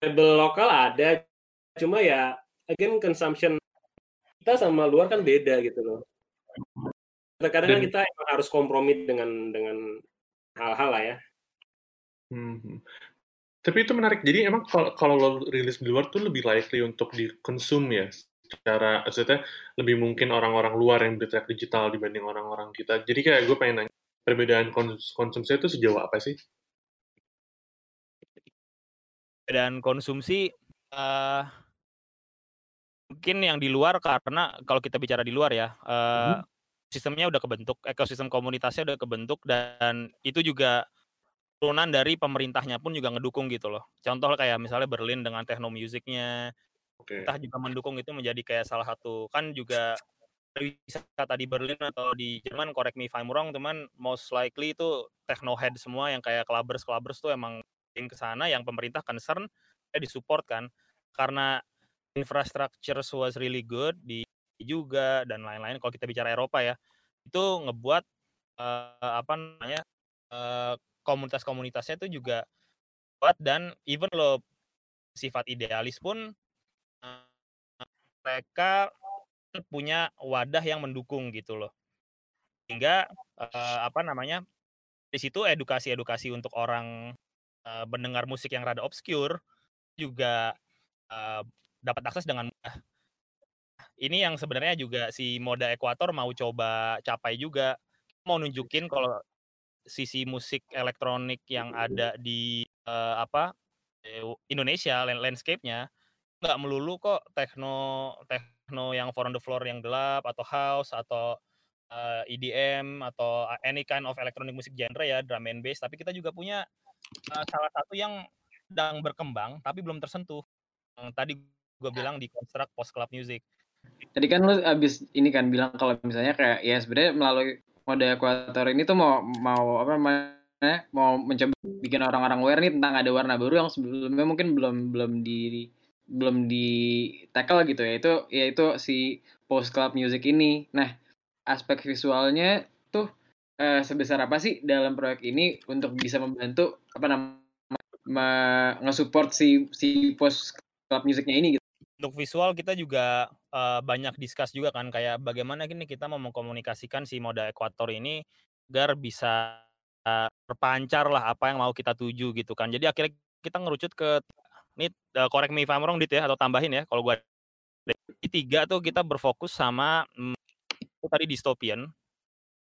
Label lokal ada, cuma ya again consumption kita sama luar kan beda gitu loh. Terkadang kan kita harus kompromi dengan dengan hal-hal lah ya. Hmm. Tapi itu menarik. Jadi emang kalau, kalau lo rilis di luar tuh lebih likely untuk dikonsum ya secara maksudnya lebih mungkin orang-orang luar yang beli track digital dibanding orang-orang kita. Jadi kayak gue pengen nanya perbedaan konsumsi itu sejauh apa sih? Perbedaan konsumsi uh, mungkin yang di luar karena kalau kita bicara di luar ya uh, hmm sistemnya udah kebentuk, ekosistem komunitasnya udah kebentuk dan itu juga turunan dari pemerintahnya pun juga ngedukung gitu loh. Contoh kayak misalnya Berlin dengan techno musicnya, okay. entah juga mendukung itu menjadi kayak salah satu kan juga wisata di Berlin atau di Jerman, correct me if I'm wrong, teman, most likely itu techno head semua yang kayak clubbers clubbers tuh emang ke sana yang pemerintah concern ya disupport kan karena infrastructure was really good di juga dan lain-lain kalau kita bicara Eropa ya itu ngebuat uh, apa namanya uh, komunitas-komunitasnya itu juga buat dan even lo sifat idealis pun eh, mereka punya wadah yang mendukung gitu loh sehingga eh, apa namanya di situ edukasi-edukasi untuk orang eh, mendengar musik yang rada obscure juga eh, dapat akses dengan mudah. Ini yang sebenarnya juga si Moda Ekuator mau coba capai juga. Mau nunjukin kalau sisi musik elektronik yang ada di eh, apa Indonesia land- landscape-nya nggak melulu kok techno techno yang four on the floor yang gelap atau house atau eh, EDM atau any kind of electronic music genre ya drum and bass tapi kita juga punya eh, salah satu yang sedang berkembang tapi belum tersentuh. Yang tadi gue bilang di construct post club music. Tadi kan lu abis ini kan bilang kalau misalnya kayak ya sebenarnya melalui mode ekuator ini tuh mau mau apa namanya mau mencoba bikin orang-orang aware nih tentang ada warna baru yang sebelumnya mungkin belum belum di belum di tackle gitu ya itu ya itu si post club music ini. Nah aspek visualnya tuh eh, sebesar apa sih dalam proyek ini untuk bisa membantu apa namanya nge-support si si post club musicnya ini gitu. Untuk visual kita juga eh, banyak discuss juga kan kayak bagaimana gini kita mau mengkomunikasikan si moda ekuator ini agar bisa eh, terpancar lah apa yang mau kita tuju gitu kan. Jadi akhirnya kita ngerucut ke ini eh, correct me if I'm wrong dit ya atau tambahin ya kalau gua di tiga tuh kita berfokus sama mm, tadi dystopian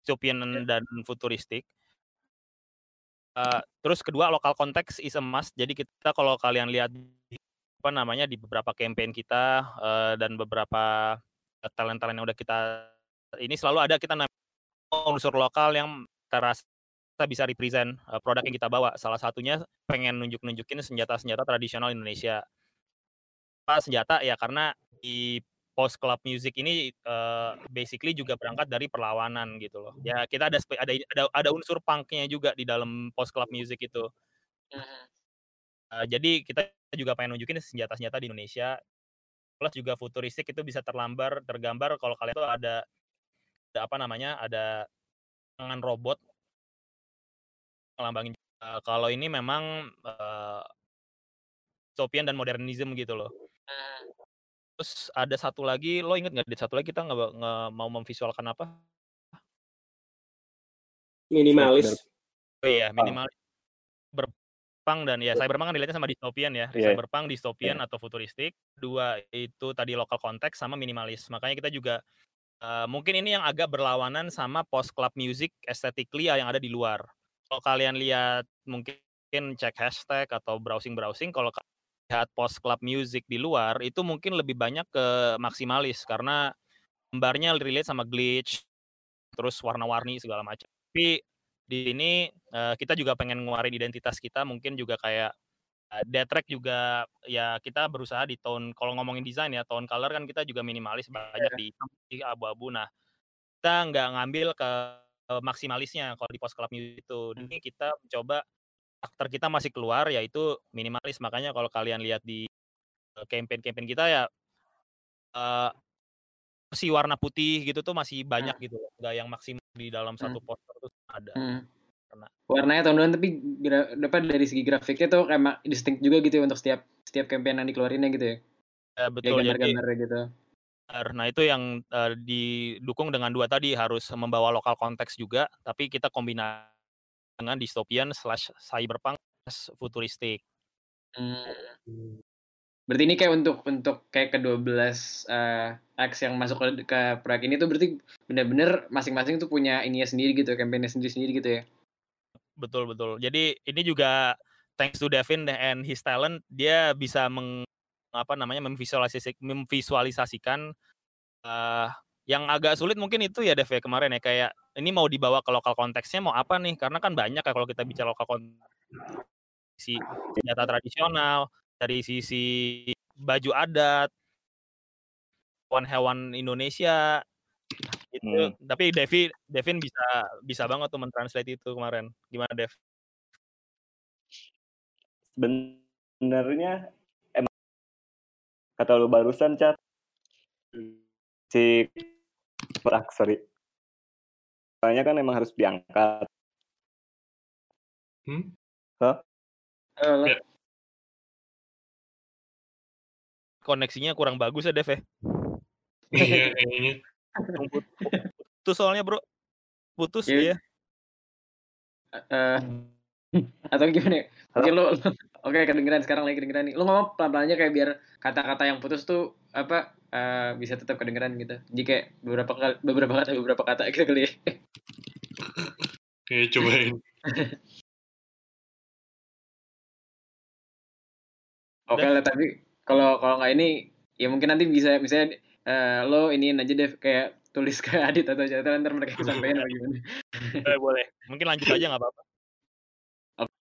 dystopian dan futuristik. Eh, terus kedua lokal konteks is a must. Jadi kita kalau kalian lihat apa namanya di beberapa campaign kita eh, dan beberapa talent-talent yang udah kita ini selalu ada kita unsur lokal yang terasa bisa represent eh, produk yang kita bawa. Salah satunya pengen nunjuk-nunjukin senjata-senjata tradisional Indonesia. Apa senjata ya karena di post club music ini eh, basically juga berangkat dari perlawanan gitu loh. Ya kita ada ada ada, ada unsur punknya juga di dalam post club music itu. Eh, jadi kita juga pengen nunjukin senjata-senjata di Indonesia. Plus juga futuristik itu bisa terlambar, tergambar kalau kalian tuh ada, ada apa namanya, ada tangan robot ngelambangin. Eh, kalau ini memang eh, dystopian dan modernism gitu loh. Terus ada satu lagi, lo inget nggak? Di satu lagi kita nggak mau memvisualkan apa? Minimalis. Oh iya, minimal berpang dan ya cyberpunk kan dilihatnya sama dystopian ya. Iya. Cyberpunk, dystopian atau futuristik. Dua itu tadi lokal konteks sama minimalis. Makanya kita juga eh, mungkin ini yang agak berlawanan sama post club music aesthetically yang ada di luar. Kalau kalian lihat mungkin cek hashtag atau browsing-browsing kalau kalian lihat post club music di luar itu mungkin lebih banyak ke maksimalis karena gambarnya relate sama glitch terus warna-warni segala macam. Tapi di sini eh, kita juga pengen ngeluarin identitas kita mungkin juga kayak uh, Death Track juga ya kita berusaha di tone kalau ngomongin desain ya tone color kan kita juga minimalis banyak di hitam, putih, abu-abu. Nah kita nggak ngambil ke ke maksimalisnya kalau di post club music itu. Ini kita coba karakter kita masih keluar yaitu minimalis. Makanya kalau kalian lihat di eh, campaign-campaign kita ya eh si warna putih gitu tuh masih banyak gitu loh. nggak yang maksimal di dalam satu poster tuh ada Hmm. Karena- Warnanya tahun-tahun tapi dapat dari segi grafiknya tuh kayak distinct juga gitu ya untuk setiap setiap campaign yang dikeluarinnya gitu ya. Ya, Ya betul jadi gambar-gambar gitu. Nah itu yang eh, didukung dengan dua tadi harus membawa lokal konteks juga, tapi kita kombinasi dengan dystopian slash cyberpunk futuristik. Hmm. Berarti ini kayak untuk untuk kayak ke-12 eh, X yang masuk ke, ke proyek ini tuh berarti benar-benar masing-masing tuh punya ininya sendiri gitu, campaignnya sendiri-sendiri gitu ya. Betul betul. Jadi ini juga thanks to Devin and his talent, dia bisa meng, apa namanya memvisualisasi, memvisualisasikan eh, yang agak sulit mungkin itu ya Dev ya kemarin ya kayak ini mau dibawa ke lokal konteksnya mau apa nih? Karena kan banyak ya kalau kita bicara lokal konteks si senjata tradisional, dari sisi baju adat, hewan-hewan Indonesia itu Hmm. tapi Devi Devin bisa bisa banget tuh mentranslate itu kemarin gimana Dev? Sebenarnya emang kata lu barusan chat si ah, sorry soalnya kan emang harus diangkat Hmm? Hah? Halo. Koneksinya kurang bagus ya, Dev ya? Iya, kayaknya. Put- Putus soalnya, Bro. Putus Iya. dia. Eh, atau gimana ya? Mungkin lo, lo- oke kedengeran sekarang lagi kedengeran nih. Lo ngomong pelan-pelan aja kayak biar kata-kata yang putus tuh apa eh, bisa tetap kedengeran gitu. Jadi kayak beberapa kali beberapa kata beberapa kata gitu kali ya. Oke, cobain. Oke lah tapi kalau kalau nggak ini ya mungkin nanti bisa misalnya eh, lo iniin aja deh kayak tulis ke Adit atau tahu ntar mereka sampaikan apa gimana. Eh, boleh. Mungkin lanjut aja nggak apa-apa.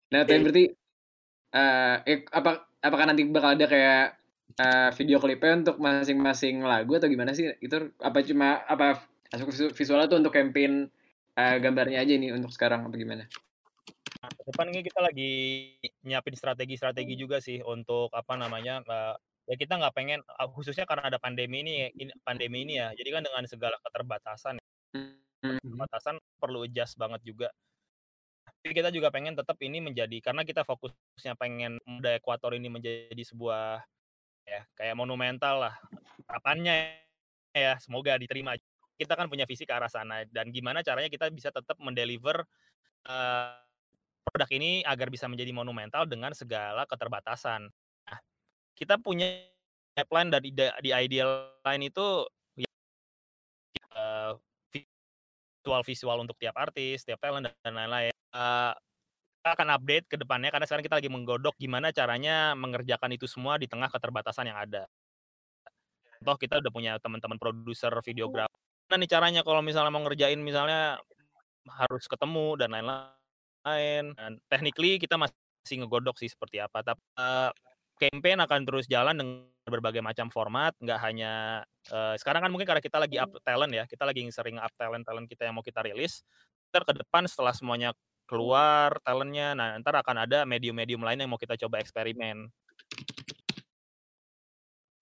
Nah, tapi berarti eh eh, apa apakah nanti bakal ada kayak eh, video klipnya untuk masing-masing lagu atau gimana sih? Itu apa cuma apa visualnya tuh untuk campaign eh, gambarnya aja nih untuk sekarang apa gimana? Ke depan ini kita lagi nyiapin strategi-strategi juga sih untuk apa namanya eh, ya kita nggak pengen khususnya karena ada pandemi ini pandemi ini ya. Jadi kan dengan segala keterbatasan Hmm. keterbatasan perlu adjust banget juga. Tapi kita juga pengen tetap ini menjadi karena kita fokusnya pengen muda ekuator ini menjadi sebuah ya kayak monumental lah. Harapannya ya semoga diterima. Kita kan punya visi ke arah sana dan gimana caranya kita bisa tetap mendeliver produk ini agar bisa menjadi monumental dengan segala keterbatasan. Nah, kita punya pipeline dari di, ideal line itu ya, eh, visual-visual untuk tiap artis, tiap talent dan lain-lain. Eh, kita akan update ke depannya karena sekarang kita lagi menggodok gimana caranya mengerjakan itu semua di tengah keterbatasan yang ada. Contoh kita udah punya teman-teman produser videografer. Nah, nih caranya kalau misalnya mau ngerjain misalnya harus ketemu dan lain-lain. Dan technically kita masih ngegodok sih seperti apa. Tapi eh, campaign akan terus jalan dengan berbagai macam format, nggak hanya eh, sekarang kan mungkin karena kita lagi up talent ya, kita lagi sering up talent talent kita yang mau kita rilis. Ntar ke depan setelah semuanya keluar talentnya, nah ntar akan ada medium-medium lain yang mau kita coba eksperimen.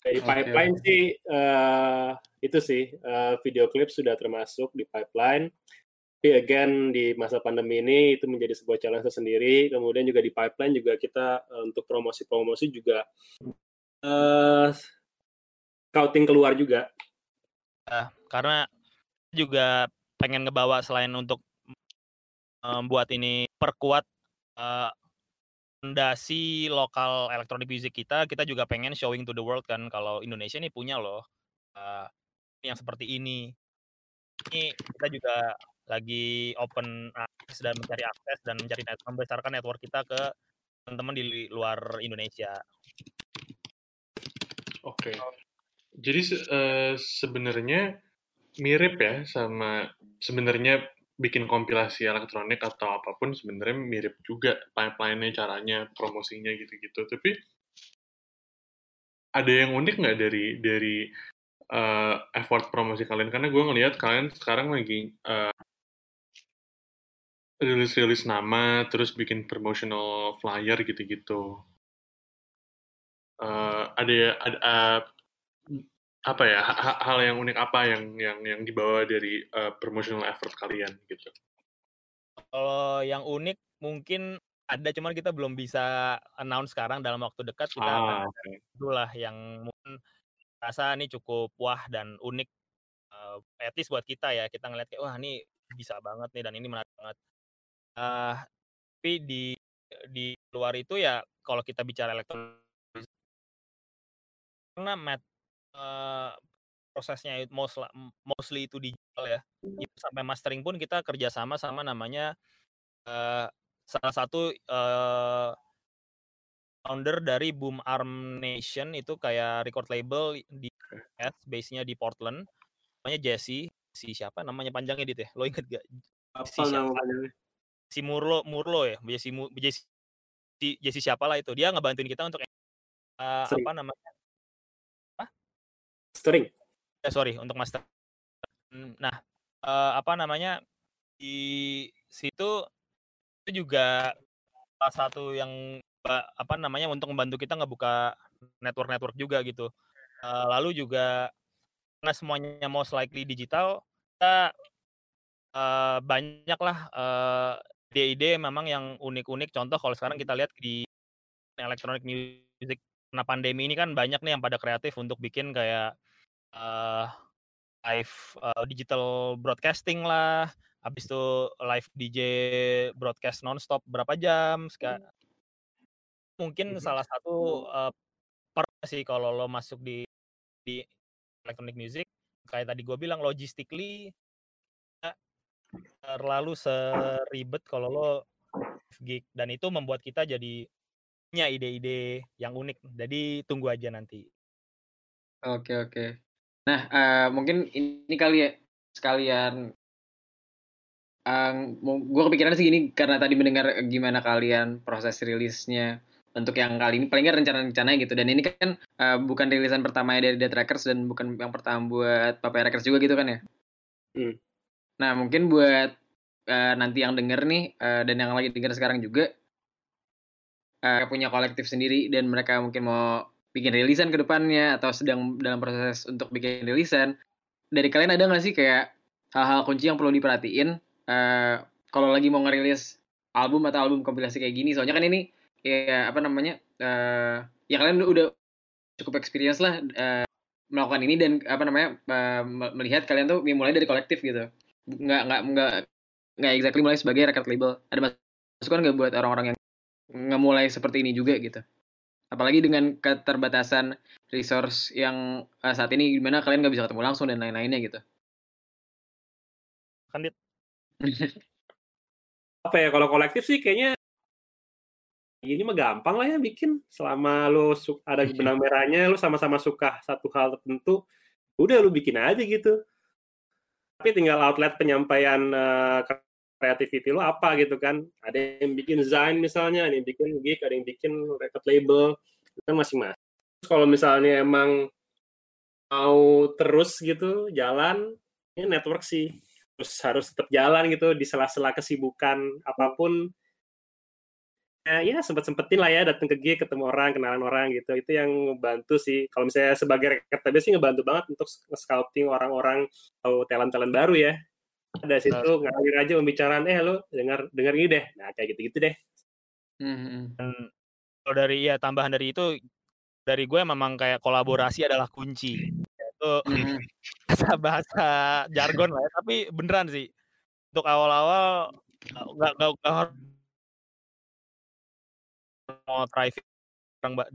Dari Oke, pipeline oke. sih eh, itu sih eh, video klip sudah termasuk di pipeline. Tapi again di masa pandemi ini itu menjadi sebuah challenge tersendiri. Kemudian juga di pipeline juga kita eh, untuk promosi-promosi juga eh scouting keluar juga. Eh, karena juga pengen ngebawa selain untuk membuat ini perkuat eh, fondasi lokal electronic music kita, kita juga pengen showing to the world kan kalau Indonesia ini punya loh eh, yang seperti ini. Ini kita juga lagi open akses dan mencari akses dan mencari net, membesarkan network kita ke teman-teman di luar Indonesia. Oke. Jadi se- eh, sebenarnya mirip ya sama sebenarnya bikin kompilasi elektronik atau apa pun sebenarnya mirip juga pipeline-nya, caranya, promosinya gitu-gitu. Tapi ada yang unik nggak dari dari eh, effort promosi kalian? Karena gue ngelihat kalian sekarang lagi eh, rilis-rilis nama, terus bikin promotional flyer gitu-gitu. Eh, ada ada eh, apa ya ha- ha- hal yang unik apa yang yang yang dibawa dari eh, promotional effort kalian gitu. Kalau yang unik mungkin ada cuman kita belum bisa announce sekarang dalam waktu dekat kita akan Ah, ada oke. itulah yang mungkin rasa ini cukup wah dan unik eh, etis buat kita ya kita ngeliat kayak wah ini bisa banget nih dan ini menarik banget. Eh, tapi di di luar itu ya kalau kita bicara elektronik karena mat, eh, prosesnya itu most, mostly itu digital ya. Itu sampai mastering pun kita kerjasama sama namanya eh, salah satu eh, founder dari Boom Arm Nation itu kayak record label di US, base-nya di Portland. Namanya Jesse, si siapa namanya panjangnya dit ya? Lo inget gak? Si Apa siapa? namanya? Si Murlo, Murlo ya, Jesse, Jesse, si- Jesse siapa lah itu? Dia ngebantuin kita untuk Sering. apa namanya? String. Eh, sorry untuk master. Hmm, Nah, eh, apa namanya di situ itu juga salah satu yang apa namanya untuk membantu kita ngebuka network-network juga gitu. Eh, lalu juga karena semuanya most likely digital, kita eh, banyak lah eh, ide-ide memang yang unik-unik. Contoh kalau sekarang kita lihat di electronic music. Karena pandemi ini kan banyak nih yang pada kreatif untuk bikin kayak uh, live uh, digital broadcasting lah, habis itu live DJ broadcast nonstop berapa jam, sekarang mungkin salah satu uh, per sih kalau lo masuk di di electronic music. Kayak tadi gue bilang logistically terlalu seribet kalau lo gig dan itu membuat kita jadi punya ide-ide yang unik. Jadi tunggu aja nanti. Oke oke. Nah uh, mungkin ini kali ya sekalian. Um, gue kepikiran sih gini karena tadi mendengar gimana kalian proses rilisnya untuk yang kali ini paling nggak rencana-rencananya gitu dan ini kan uh, bukan rilisan pertama dari Dead Records dan bukan yang pertama buat Papaya Records juga gitu kan ya. Hmm. Nah mungkin buat uh, nanti yang denger nih uh, dan yang lagi denger sekarang juga uh, punya kolektif sendiri dan mereka mungkin mau bikin rilisan ke depannya atau sedang dalam proses untuk bikin rilisan dari kalian ada nggak sih kayak hal-hal kunci yang perlu diperhatiin? Uh, kalau lagi mau ngerilis album atau album kompilasi kayak gini soalnya kan ini ya apa namanya uh, ya kalian udah cukup experience lah uh, melakukan ini dan apa namanya uh, melihat kalian tuh mulai dari kolektif gitu nggak nggak nggak nggak exactly mulai sebagai record label ada masukan nggak buat orang-orang yang ngemulai seperti ini juga gitu. Apalagi dengan keterbatasan resource yang uh, saat ini gimana kalian nggak bisa ketemu langsung dan lain-lainnya gitu. Kan apa ya kalau kolektif sih kayaknya ini mah gampang lah ya bikin selama lo ada benang merahnya lo sama-sama suka satu hal tertentu udah lo bikin aja gitu tapi tinggal outlet penyampaian uh, creativity lo apa gitu kan. Ada yang bikin design misalnya ada yang bikin gig ada yang bikin record label. Itu masing-masing. Kalau misalnya emang mau terus gitu jalan ini network sih. Terus harus tetap jalan gitu di sela-sela kesibukan apa pun ya, ya sempet sempetin lah ya datang ke gig ketemu orang kenalan orang gitu. Itu yang bantu sih. Kalau misalnya sebagai record label sih ngebantu banget untuk scouting orang-orang atau talent talent baru ya. Ada situ ngalir aja pembicaraan eh lo dengar dengar ini deh. Nah kayak gitu gitu deh. Hmm. Dan kalau dari ya tambahan dari itu dari gue memang kayak kolaborasi adalah kunci. Itu hmm. bahasa bahasa jargon lah ya tapi beneran sih. Untuk awal-awal nggak nggak harus mau thriving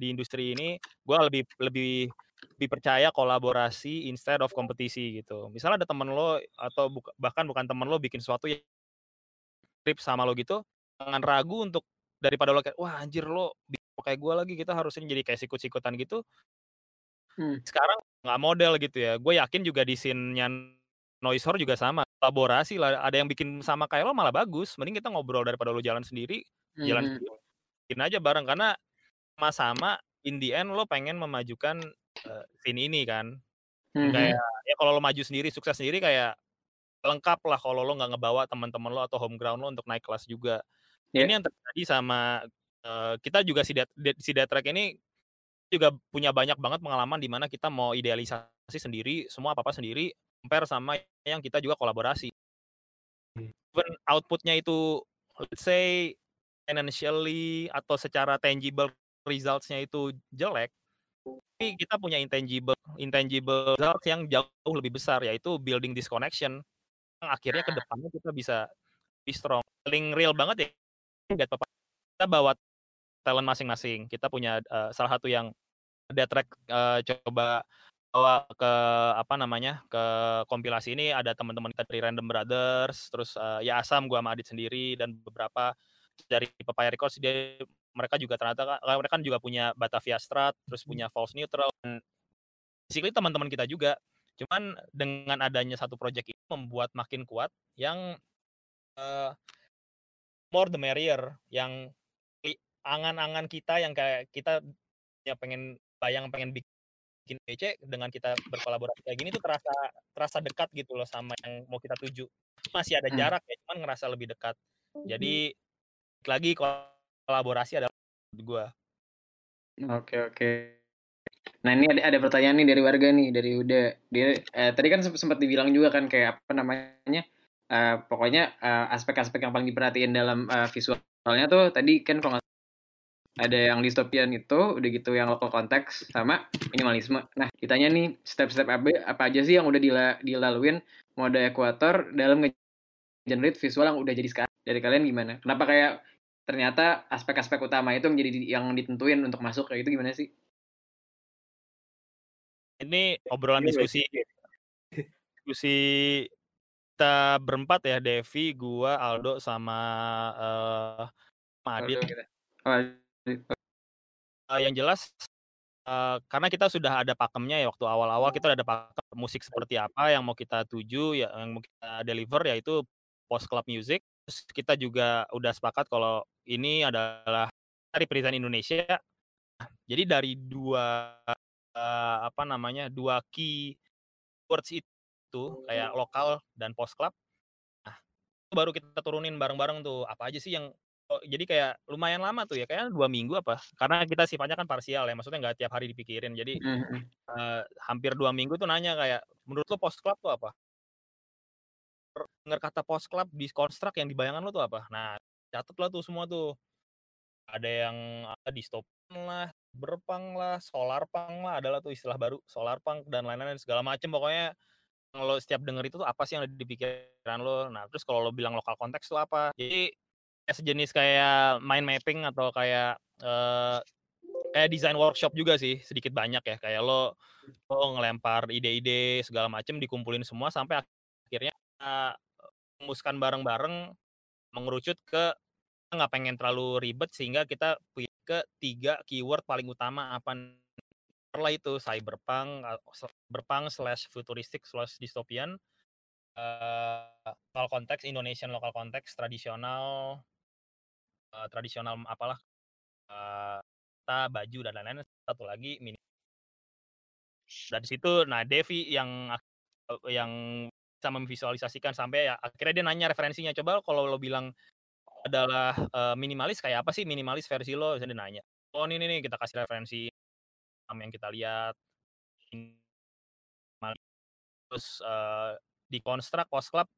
di industri ini gue lebih lebih lebih percaya kolaborasi instead of kompetisi gitu. Misalnya ada temen lo atau buka, bahkan bukan temen lo bikin sesuatu yang trip sama lo gitu, jangan ragu untuk daripada lo kayak wah anjir lo kayak gue lagi kita harusnya jadi kayak sikut-sikutan gitu. Hmm. Sekarang nggak model gitu ya. Gue yakin juga di scene-nya Noisor juga sama. Kolaborasi lah. Ada yang bikin sama kayak lo malah bagus. Mending kita ngobrol daripada lo jalan sendiri. Hmm. Jalan sendiri. Bikin aja bareng. Karena sama-sama in the end lo pengen memajukan uh, scene ini kan. Mm-hmm. Kayak ya kalau lo maju sendiri, sukses sendiri kayak lengkap lah kalau lo nggak ngebawa teman-teman lo atau home ground lo untuk naik kelas juga. Yeah. Ini yang terjadi sama uh, kita juga si dat, si Datrek ini juga punya banyak banget pengalaman di mana kita mau idealisasi sendiri, semua apa-apa sendiri, compare sama yang kita juga kolaborasi. Hmm. Even outputnya itu let's say financially atau secara tangible results-nya itu jelek, tapi kita punya intangible intangible results yang jauh lebih besar yaitu building this connection yang akhirnya ke depannya kita bisa be strong. Paling real banget ya kita bawa talent masing-masing. Kita punya uh, salah satu yang ada track uh, coba bawa ke apa namanya ke kompilasi ini. Ada teman-teman kita dari Random Brothers terus uh, ya Asam gua sama Adit sendiri dan beberapa dari Papaya Records dia mereka juga ternyata mereka kan juga punya Batavia Strat, terus hmm. punya False Neutral. Dan basically teman-teman kita juga. Cuman dengan adanya satu project ini membuat makin kuat yang uh, more the merrier, yang angan-angan kita yang kayak kita ya pengen bayang pengen bikin PC dengan kita berkolaborasi kayak gini tuh terasa terasa dekat gitu loh sama yang mau kita tuju. Masih ada hmm. jarak ya, cuman ngerasa lebih dekat. Jadi hmm. Lagi kolaborasi adalah gue. Oke oke. Nah ini ada, ada pertanyaan nih dari warga nih dari Uda. Dia eh, tadi kan sempat dibilang juga kan kayak apa namanya uh, pokoknya aspek aspek-aspek yang paling diperhatiin dalam uh, visualnya tuh tadi kan kalau ada yang dystopian itu, udah gitu yang local konteks sama minimalisme. Nah, kitanya nih step-step apa, apa aja sih yang udah dila, dilaluin mode ekuator dalam generate visual yang udah jadi sekarang. Dari kalian gimana? Kenapa kayak ternyata aspek-aspek utama itu menjadi yang ditentuin untuk masuk kayak itu gimana sih? Ini obrolan diskusi diskusi kita berempat ya, Devi, gua, Aldo sama uh, Madit. Oh, uh, yang jelas uh, karena kita sudah ada pakemnya ya waktu awal-awal kita udah ada pakem musik seperti apa yang mau kita tuju ya yang mau kita deliver yaitu post club music. Terus kita juga udah sepakat kalau ini adalah dari perizinan Indonesia. Jadi dari dua uh, apa namanya dua key words itu kayak lokal dan post club. Nah, itu baru kita turunin bareng-bareng tuh. Apa aja sih yang oh, jadi kayak lumayan lama tuh ya kayak dua minggu apa? Karena kita sifatnya kan parsial ya maksudnya nggak tiap hari dipikirin. Jadi uh, hampir dua minggu tuh nanya kayak menurut lo post club tuh apa dengar kata post club di konstruk yang dibayangkan lo tuh apa? Nah catat lah tuh semua tuh. Ada yang apa distopan lah berpang lah solar pang lah adalah tuh istilah baru solar pang dan lain-lain segala macem. Pokoknya lo setiap denger itu tuh apa sih yang ada di pikiran lo? Nah terus kalau lo bilang lokal konteks tuh apa? Jadi kayak sejenis kayak mind mapping atau kayak uh, kayak design workshop juga sih sedikit banyak ya. Kayak lo lo ngelempar ide-ide segala macem dikumpulin semua sampai memuskan bareng-bareng mengerucut ke nggak pengen terlalu ribet sehingga kita ke tiga keyword paling utama apa lah itu cyberpunk cyberpunk slash futuristik slash dystopian uh, lokal konteks Indonesian lokal konteks tradisional uh, tradisional apalah uh, kita baju dan lain-lain satu lagi mini dari situ nah Devi yang yang bisa memvisualisasikan sampai ya akhirnya dia nanya referensinya coba kalau lo bilang adalah uh, minimalis kayak apa sih minimalis versi lo? Dia nanya oh ini nih kita kasih referensi yang kita lihat. Terus uh, di construct post club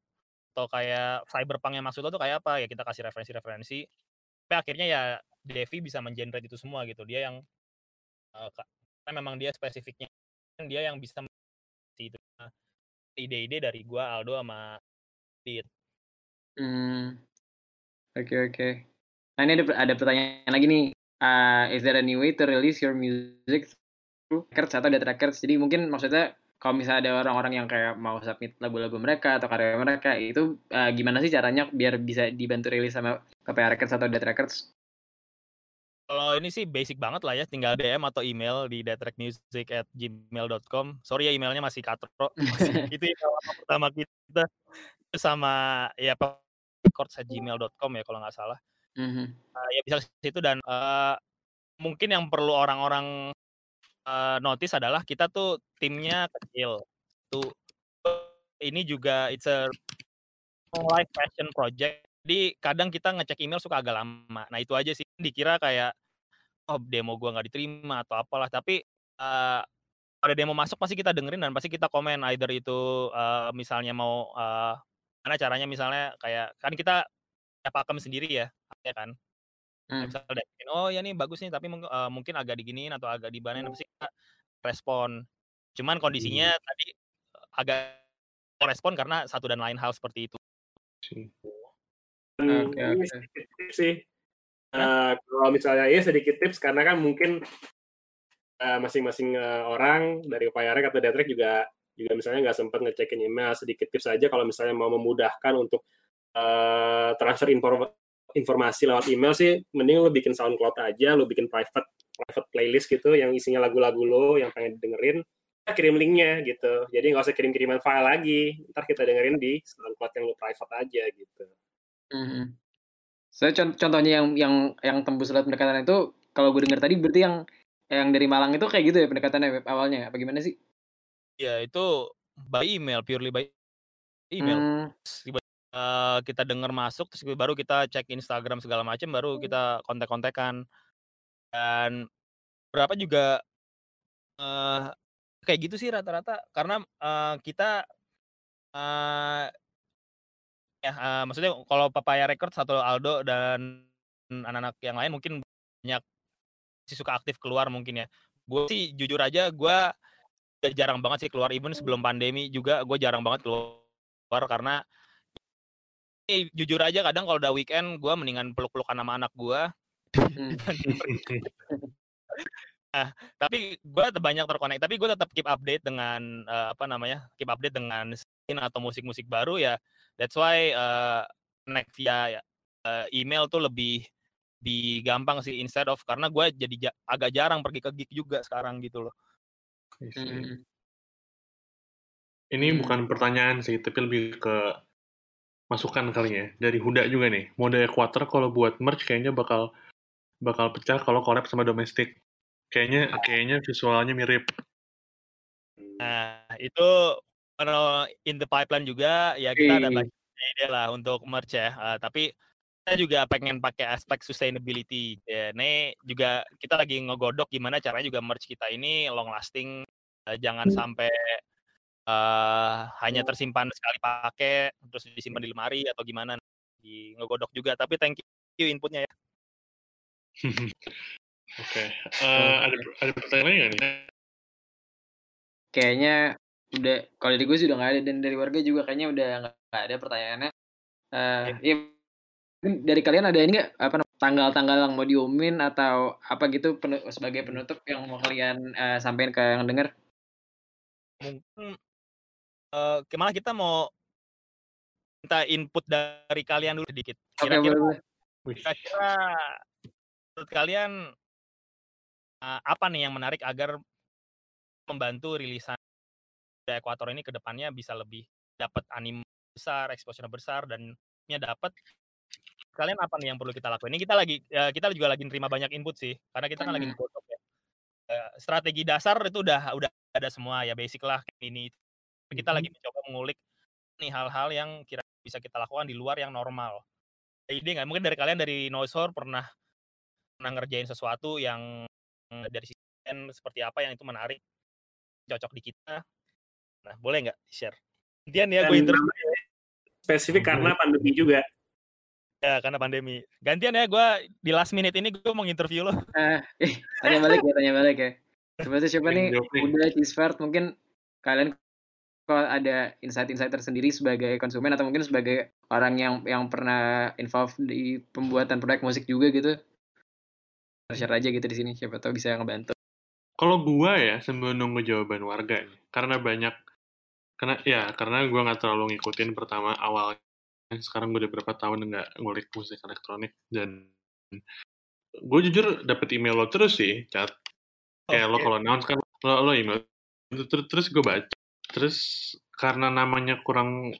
atau kayak cyberpunk yang maksud lo tuh kayak apa? Ya kita kasih referensi-referensi. Tapi akhirnya ya Devi bisa mengenerate itu semua gitu. Dia yang uh, karena memang dia spesifiknya dia yang bisa itu ide-ide dari gua Aldo sama Dit. Hmm. Oke oke. Nah ini ada, ada pertanyaan lagi nih. Uh, is there any way to release your music records atau data records. Jadi mungkin maksudnya kalau misalnya ada orang-orang yang kayak mau submit lagu-lagu mereka atau karya mereka itu uh, gimana sih caranya biar bisa dibantu rilis sama KPA Records atau Data Records? Kalau ini sih basic banget lah ya, tinggal DM atau email di datrekmusic@gmail.com. Sorry ya emailnya masih katro. itu ya pertama kita sama ya records@gmail.com ya kalau nggak salah. Mm -hmm. uh, ya bisa situ dan uh, mungkin yang perlu orang-orang uh, notice adalah kita tuh timnya kecil. Tuh ini juga it's a live fashion project. Jadi kadang kita ngecek email suka agak lama. Nah itu aja sih dikira kayak oh demo gua nggak diterima atau apalah. Tapi uh, ada demo masuk pasti kita dengerin dan pasti kita komen either itu uh, misalnya mau uh, mana caranya misalnya kayak kan kita ya pakem sendiri ya, ya kan. Hmm. Misalnya oh ya nih bagus nih tapi uh, mungkin agak diginiin atau agak dibanen apa sih respon. Cuman kondisinya hmm. tadi agak respon karena satu dan lain hal seperti itu. Hmm, okay, okay. sedikit tips sih. Uh, kalau misalnya ya sedikit tips karena kan mungkin masing-masing uh, orang dari Payarek atau Detrek juga juga misalnya nggak sempat ngecekin email sedikit tips aja kalau misalnya mau memudahkan untuk uh, transfer info informasi lewat email sih mending lo bikin SoundCloud aja, lo bikin private private playlist gitu yang isinya lagu-lagu lo yang pengen dengerin, kirim linknya gitu. Jadi nggak usah kirim-kiriman file lagi, ntar kita dengerin di SoundCloud yang lo private aja gitu. Mm-hmm. Saya so, contohnya yang yang yang tembus lewat pendekatan itu kalau gue dengar tadi berarti yang yang dari Malang itu kayak gitu ya pendekatannya web awalnya apa gimana sih? Ya itu by email, purely by email. Hmm uh, kita dengar masuk terus baru kita cek Instagram segala macam baru hmm. kita kontak-kontakan. Dan berapa juga uh, kayak gitu sih rata-rata karena uh, kita uh, ya uh, maksudnya kalau Papaya Records atau Aldo dan anak-anak yang lain mungkin banyak masih suka aktif keluar mungkin ya. Gue sih jujur aja gue jarang banget sih keluar even sebelum pandemi juga gue jarang banget keluar karena eh, jujur aja kadang kalau udah weekend gue mendingan peluk-pelukan sama anak gue Hmm. nah, tapi gue banyak terkonek tapi gue tetap keep update dengan eh, apa namanya keep update dengan scene atau musik-musik baru ya that's why uh, connect via eh, email tuh lebih di gampang sih instead of karena gue jadi ja- agak jarang pergi ke gig juga sekarang gitu loh Hmm. Ini Hmm. bukan pertanyaan sih, tapi lebih ke masukan kali ya. Dari Huda juga nih. Mode Equator kalau buat merch kayaknya bakal bakal pecah kalau collab sama domestik. Kayaknya kayaknya visualnya mirip. Nah, itu kalau in the pipeline juga ya kita ada banyak ide lah untuk merch ya. Eh, tapi kita juga pengen pakai aspek sustainability. Ya, ini juga kita lagi ngegodok gimana caranya juga merch kita ini long lasting, eh, jangan sampai eh, hanya tersimpan sekali pakai terus disimpan di lemari atau gimana. Di ngegodok juga. Tapi thank you inputnya ya. Oke. Eh, ada ada pertanyaan lain nggak nih? Kayaknya udah kalau dari gue sih udah nggak ada dan dari warga juga kayaknya udah nggak ada pertanyaannya. Eh, ya, mungkin dari kalian ada ini nggak apa tanggal-tanggal yang mau diumumin atau apa gitu penu- sebagai penutup yang mau kalian eh, sampaikan ke yang denger? Mungkin eh gimana kita mau minta input dari kalian dulu sedikit. Kira-kira kira-kira menurut kalian uh, apa nih yang menarik agar membantu rilisan The Equator ini ke depannya bisa lebih dapat anim besar, exposure besar dan nya dapat kalian apa nih yang perlu kita lakuin? Ini kita lagi ya, kita juga lagi nerima banyak input sih karena kita kan lagi Hmm. godok ya. Eh, strategi dasar itu udah udah ada semua ya basic lah ini. Kita lagi mencoba mengulik nih hal-hal yang kira bisa kita lakukan di luar yang normal. Ide nggak? Mungkin dari kalian dari Noisor pernah pernah ngerjain sesuatu yang dari sisi seperti apa yang itu menarik, cocok di kita. Nah, boleh nggak share? Gantian ya gue interview spesifik karena pandemi juga. ya karena pandemi. Gantian ya gue di last minute ini gue mau interview lo. Eh, eh, tanya balik ya, tanya balik ya. Coba tuh siapa nih? Udah Cheesefart mungkin kalian kalau ada insight-insight tersendiri sebagai konsumen atau mungkin sebagai orang yang yang pernah involved di pembuatan proyek musik juga gitu. Share aja gitu di sini, siapa tahu bisa ngebantu. Kalau gua ya sambil nunggu jawaban warga nih, karena banyak karena ya karena gua nggak terlalu ngikutin pertama awal sekarang gue udah berapa tahun nggak ngulik musik elektronik dan gue jujur dapet email lo terus sih chat kayak lo kalau announce kan lo, lo email terus terus gue baca. Terus karena namanya kurang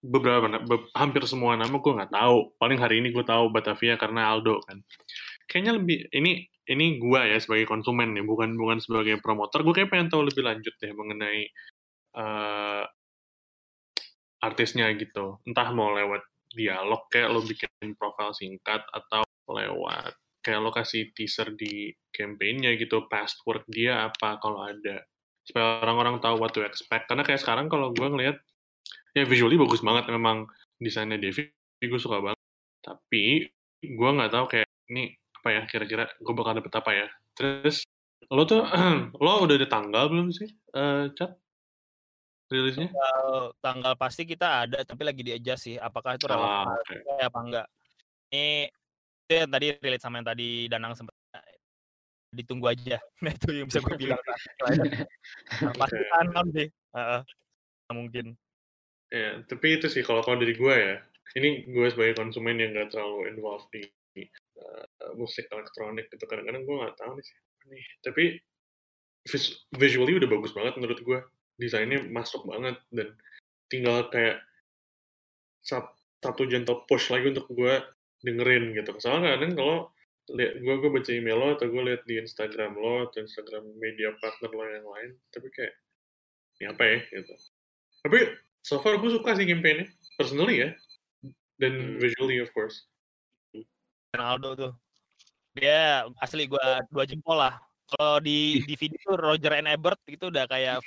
beberapa be- hampir semua nama gue nggak tahu. Paling hari ini gue tahu Batavia karena Aldo kan. Kayaknya lebih ini ini gue ya sebagai konsumen nih bukan bukan sebagai promotor. Gue kayak pengen tahu lebih lanjut deh mengenai eh, artisnya gitu. Entah mau lewat dialog kayak lo bikin profil singkat atau lewat kayak lo kasih teaser di campaignnya gitu past work dia apa kalau ada. Supaya orang-orang tahu what to expect. Karena kayak sekarang kalau gue ngelihat ya visually bagus banget memang desainnya Devi. Gue suka banget. Tapi gue nggak tahu kayak ini apa ya kira-kira gue bakal dapet apa ya? Terus lo tuh lo udah ada tanggal belum sih cat rilisnya Tanggal, tanggal pasti kita ada, tapi lagi di-adjust sih. Apakah itu relevan ah, oke. ya apa enggak? Ini itu yang tadi relate sama yang tadi Danang sempat ditunggu aja. Nah, itu yang bisa gue bilang. Nah, pasti sih. Heeh. mungkin. Ya, tapi itu sih kalau kalau dari gue ya, ini gue sebagai konsumen yang gak terlalu involved di uh, musik elektronik gitu kadang-kadang gue nggak tahu nih sih. Nih, tapi vis- visually udah bagus banget menurut gue, desainnya masuk banget dan tinggal kayak sat- satu gentle push lagi untuk gue dengerin gitu. Soalnya kadang kalau lihat gue gue baca email lo atau gue lihat di Instagram lo atau Instagram media partner lo yang lain, tapi kayak ini apa ya gitu. Tapi so far gue suka sih campaign-nya, personally ya. Dan visually of course. Ronaldo tuh. Dia asli gua dua jempol lah. Kalau di di video Roger and Ebert itu udah kayak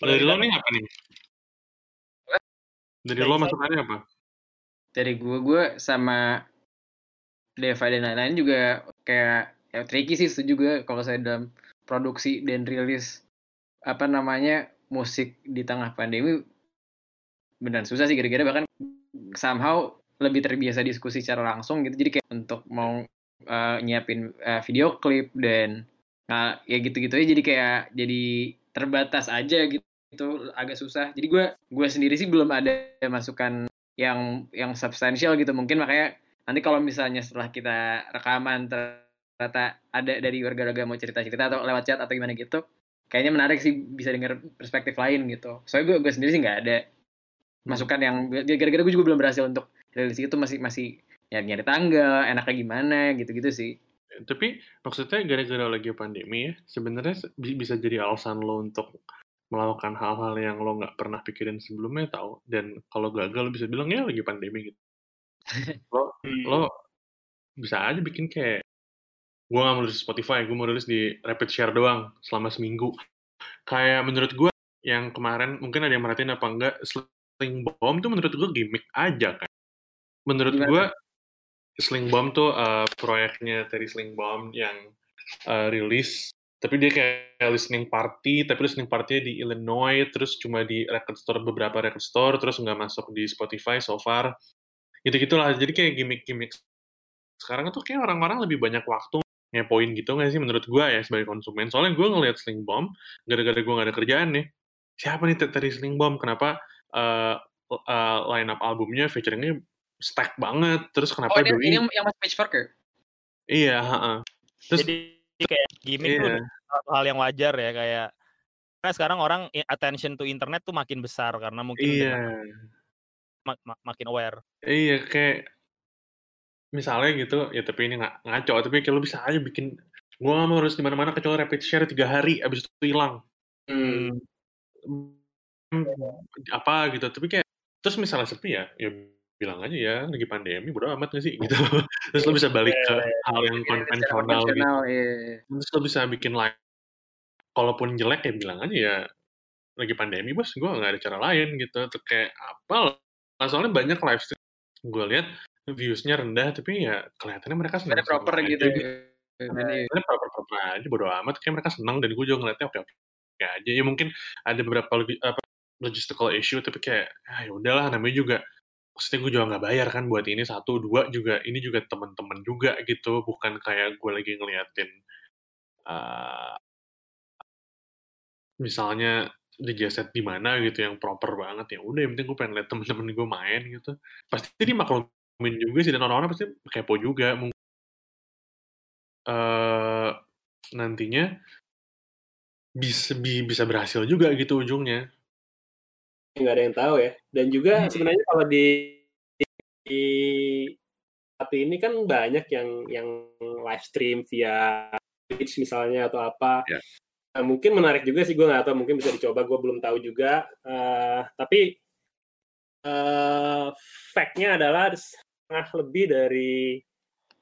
Dari lo nih apa nih? Dari Dari lo masukannya apa? Dari gue, gue sama Deva dan lain-lain juga kayak ya tricky sih itu juga kalau saya dalam produksi dan rilis apa namanya musik di tengah pandemi benar susah sih gara-gara bahkan somehow lebih terbiasa diskusi secara langsung gitu. Jadi kayak untuk mau uh, nyiapin uh, video klip dan nah, ya gitu-gitu aja. Jadi kayak jadi terbatas aja gitu itu agak susah. Jadi gue gue sendiri sih belum ada masukan yang yang substansial gitu. Mungkin makanya nanti kalau misalnya setelah kita rekaman ternyata ada dari warga-warga mau cerita-cerita atau lewat chat atau gimana gitu kayaknya menarik sih bisa dengar perspektif lain gitu. Soalnya gue gue sendiri sih nggak ada masukan yang gara-gara gue juga belum berhasil untuk rilis itu masih masih ya nyari tanggal enaknya gimana gitu-gitu sih tapi maksudnya gara-gara lagi pandemi ya sebenarnya bisa jadi alasan lo untuk melakukan hal-hal yang lo nggak pernah pikirin sebelumnya tahu dan kalau gagal lo bisa bilang ya lagi pandemi gitu. Lo hmm. lo bisa aja bikin kayak gue nggak mau rilis Spotify gue mau rilis di rapid share doang selama seminggu. Kayak menurut gue yang kemarin mungkin ada yang merhatiin apa enggak Sling Bomb tuh menurut gue gimmick aja kan. Menurut gue Sling Bomb tuh uh, proyeknya Terry Sling Bomb yang uh, rilis. Tapi dia kayak listening party tapi listening party di Illinois terus cuma di record store beberapa record store terus nggak masuk di Spotify so far. Gitu gitulah jadi kayak gimmick gimmick sekarang tuh kayak orang-orang lebih banyak waktu ngepoin gitu nggak sih menurut gue ya sebagai konsumen? Soalnya gue ngeliat Sling Bomb gara-gara gue nggak ada kerjaan nih. Siapa nih dari Sling Bomb? Kenapa uh, uh, line up albumnya featuringnya stack banget terus kenapa oh, ini, ini yang Mas Pitchfork iya uh, terus Jadi kayak gimmick yeah. tuh iya. hal yang wajar ya kayak karena sekarang orang attention to internet tuh makin besar karena mungkin yeah. mak mak makin aware. Iya kayak misalnya gitu ya tapi ini nggak ngaco tapi kalau bisa aja bikin gua mau harus di mana-mana kecuali rapid share tiga hari abis itu hilang. Hmm. Apa gitu tapi kayak terus misalnya sepi ya ya bilang aja ya lagi pandemi bodo amat gak sih? Gitu. Terus lo bisa balik ke hal yang konvensional gitu. terus lo bisa bikin live kalaupun jelek ya bilang aja ya lagi pandemi bos gue nggak ada cara lain gitu. Terus kayak apa lah. Soalnya banyak live stream. Gue lihat viewsnya rendah tapi ya kelihatannya mereka senang proper gitu ini proper proper aja bodo amat. Kayak mereka senang dan gue juga ngeliatnya oke oke aja. Ya mungkin ada beberapa apa logistical issue tapi kayak ah, ya udahlah namanya juga maksudnya gue juga nggak bayar kan buat ini satu. Dua juga ini juga temen-temen juga gitu. Bukan kayak gue lagi ngeliatin uh, misalnya di set di mana gitu yang proper banget. Ya udah yang penting gue pengen lihat temen-temen gue main gitu. Pasti dia maklumin juga sih dan orang-orang pasti kepo juga. Uh, nantinya bisa bisa berhasil juga gitu ujungnya nggak ada yang tahu ya. Dan juga hmm. sebenarnya kalau di, di tapi ini kan banyak yang yang live stream via Twitch misalnya atau apa. Yeah. Nah, mungkin menarik juga sih gue nggak tahu mungkin bisa dicoba gue belum tahu juga. Uh, tapi uh, fact-nya adalah setengah lebih dari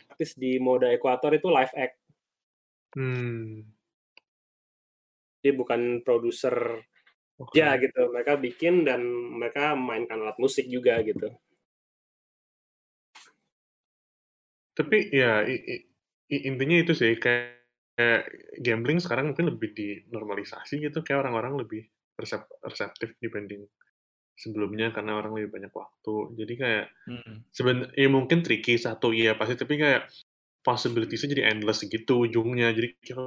artis di mode ekuator itu live act. Hmm. Dia bukan produser okay. ya gitu. Mereka bikin dan mereka mainkan alat musik juga gitu. Tapi ya i, i, intinya itu sih kayak, kayak gambling sekarang mungkin lebih dinormalisasi gitu. Kayak orang-orang lebih resep, reseptif dibanding sebelumnya karena orang lebih banyak waktu. Jadi kayak hmm. sebenarnya ya mungkin tricky satu iya pasti. Tapi kayak possibilitiesnya jadi endless gitu ujungnya. Jadi kita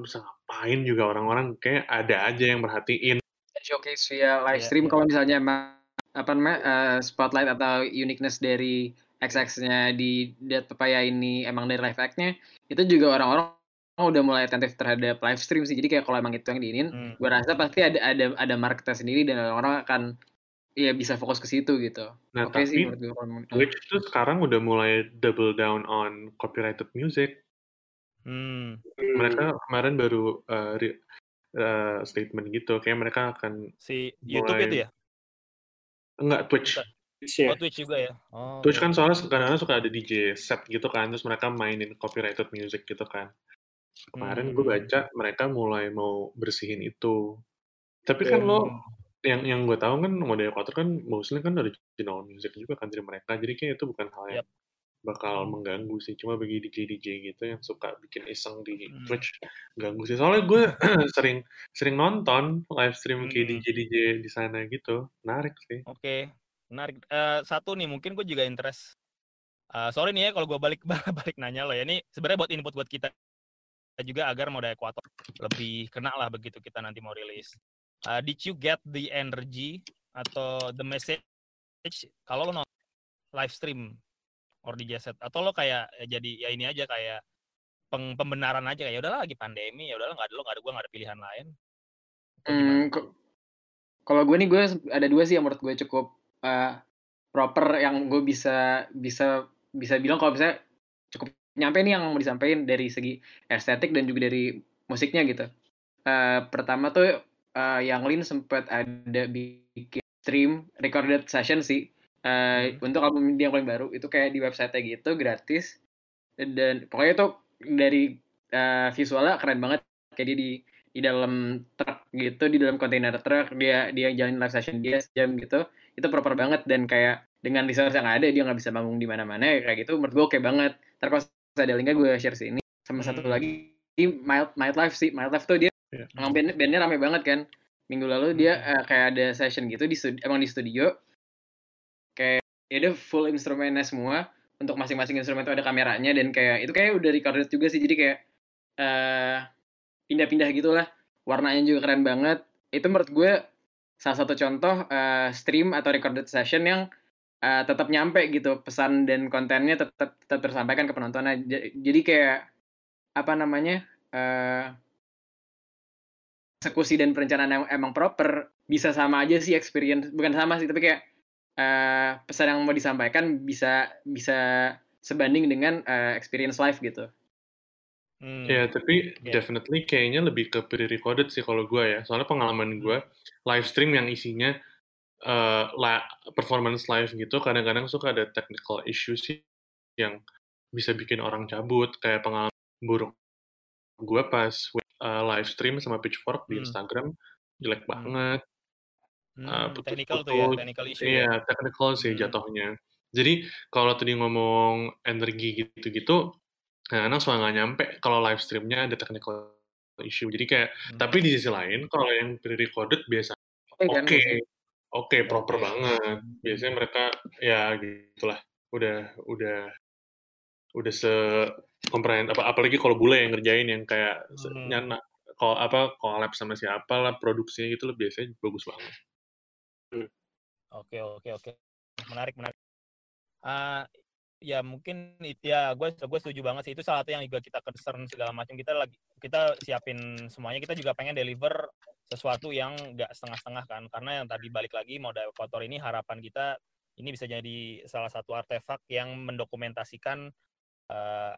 bisa ngapain juga orang-orang? Kayak ada aja yang merhatiin showcase via live iya, stream yeah. kalau misalnya apa namanya uh, spotlight atau uniqueness dari XX-nya di Dead Papaya ini emang dari live act-nya itu juga orang-orang udah mulai attentif terhadap live stream sih jadi kayak kalau emang itu yang diinin hmm. gue rasa pasti ada ada ada marketnya sendiri dan orang-orang akan ya bisa fokus ke situ gitu. Nah, Oke tapi sih Twitch tuh sekarang udah mulai double down on copyrighted music. Hmm. Mereka kemarin baru uh, uh, statement gitu kayak mereka akan si YouTube mulai... itu ya enggak Twitch Oh Twitch juga ya. Oh, Twitch kan soalnya kadang-kadang suka ada DJ set gitu kan, terus mereka mainin copyrighted music gitu kan. Kemarin hmm. gue baca mereka mulai mau bersihin itu. Tapi kan lo yang yang gue tahu kan mode Equator kan mostly kan dari original music juga kan dari mereka, jadi kayak itu bukan hal yang yep. Bakal mengganggu sih. Cuma bagi DJ-DJ gitu yang suka bikin iseng di Hmm. Twitch ganggu sih. Soalnya gue sering sering nonton live stream kayak Hmm. DJ-DJ di sana gitu. Menarik sih. Oke, menarik. Eh, satu nih, mungkin gue juga interest. Eh, sorry nih ya kalau gue balik balik nanya lo ya. Ini sebenarnya buat input buat kita juga agar mode Equator lebih kena lah begitu kita nanti mau rilis. Eh, did you get the energy atau the message kalau lo nonton live stream or DJ set atau lo kayak ya jadi ya ini aja kayak peng- pembenaran aja kayak ya udahlah lagi pandemi ya udahlah nggak ada lo nggak ada gue nggak ada pilihan lain. Hmm, kalau gue nih gue ada dua sih yang menurut gue cukup eh, proper yang gue bisa bisa bisa bilang kalau misalnya cukup nyampe nih yang mau disampaikan dari segi estetik dan juga dari musiknya gitu. Eh, pertama tuh eh, yang Lin sempat ada bikin stream recorded session sih Eh, untuk album dia yang paling baru itu kayak di website gitu gratis. Dan pokoknya tuh dari eh, visualnya keren banget. Kayak dia di di dalam truk gitu di dalam kontainer truk dia dia jalanin live session dia sejam gitu. Itu proper banget dan kayak dengan resource yang ada dia nggak bisa manggung di mana-mana ya kayak gitu menurut gue oke banget. Ntar kalau ada linknya gue share sini. Sama satu Hmm. lagi di Mild, Mild Life sih Mild Life tuh dia Iya. emang band, bandnya rame banget kan. Minggu lalu dia eh, kayak ada session gitu di studi- emang di studio ya udah full instrumennya semua untuk masing-masing instrumen itu ada kameranya dan kayak itu kayak udah recorded juga sih jadi kayak eh pindah-pindah gitulah. Warnanya juga keren banget. Itu menurut gue salah satu contoh eh, stream atau recorded session yang eh, tetap nyampe gitu pesan dan kontennya tetap tetap tersampaikan ke penontonnya. Ja- jadi kayak apa namanya eh eksekusi dan perencanaan yang emang proper bisa sama aja sih experience bukan sama sih tapi kayak eh pesan yang mau disampaikan bisa bisa sebanding dengan eh, experience live gitu. Hmm. Ya, tapi Iya. definitely kayaknya lebih ke pre-recorded sih kalau gue ya. Soalnya pengalaman gue live stream yang isinya eh, la- performance live gitu, kadang-kadang suka ada technical issues sih yang bisa bikin orang cabut. Kayak pengalaman buruk gue pas eh, live stream sama Pitchfork di Hmm. Instagram jelek Hmm. banget. Hmm, Ah, technical tuh ya, technical issue ya. Iya, technical sih Hmm. jatuhnya. Jadi kalau tadi ngomong energi gitu-gitu, kadang-kadang suka nggak nyampe kalau live streamnya ada technical issue. Jadi kayak, Hmm. tapi di sisi lain kalau yang pre-recorded biasa Oke kan? oke, oke proper Oke. banget. Biasanya mereka ya gitulah, udah udah udah se komprehend apa apalagi kalau bule yang ngerjain yang kayak Hmm. nyana kalau apa collab sama siapa lah produksinya gitu loh biasanya bagus banget. Oke oke oke. Menarik menarik. Ah ya mungkin itu ya gue gue setuju banget sih. Itu salah satu yang juga kita concern segala macam. Kita lagi kita siapin semuanya. Kita juga pengen deliver sesuatu yang nggak setengah-setengah kan. Karena yang tadi balik lagi mode equator ini harapan kita ini bisa jadi salah satu artefak yang mendokumentasikan eh,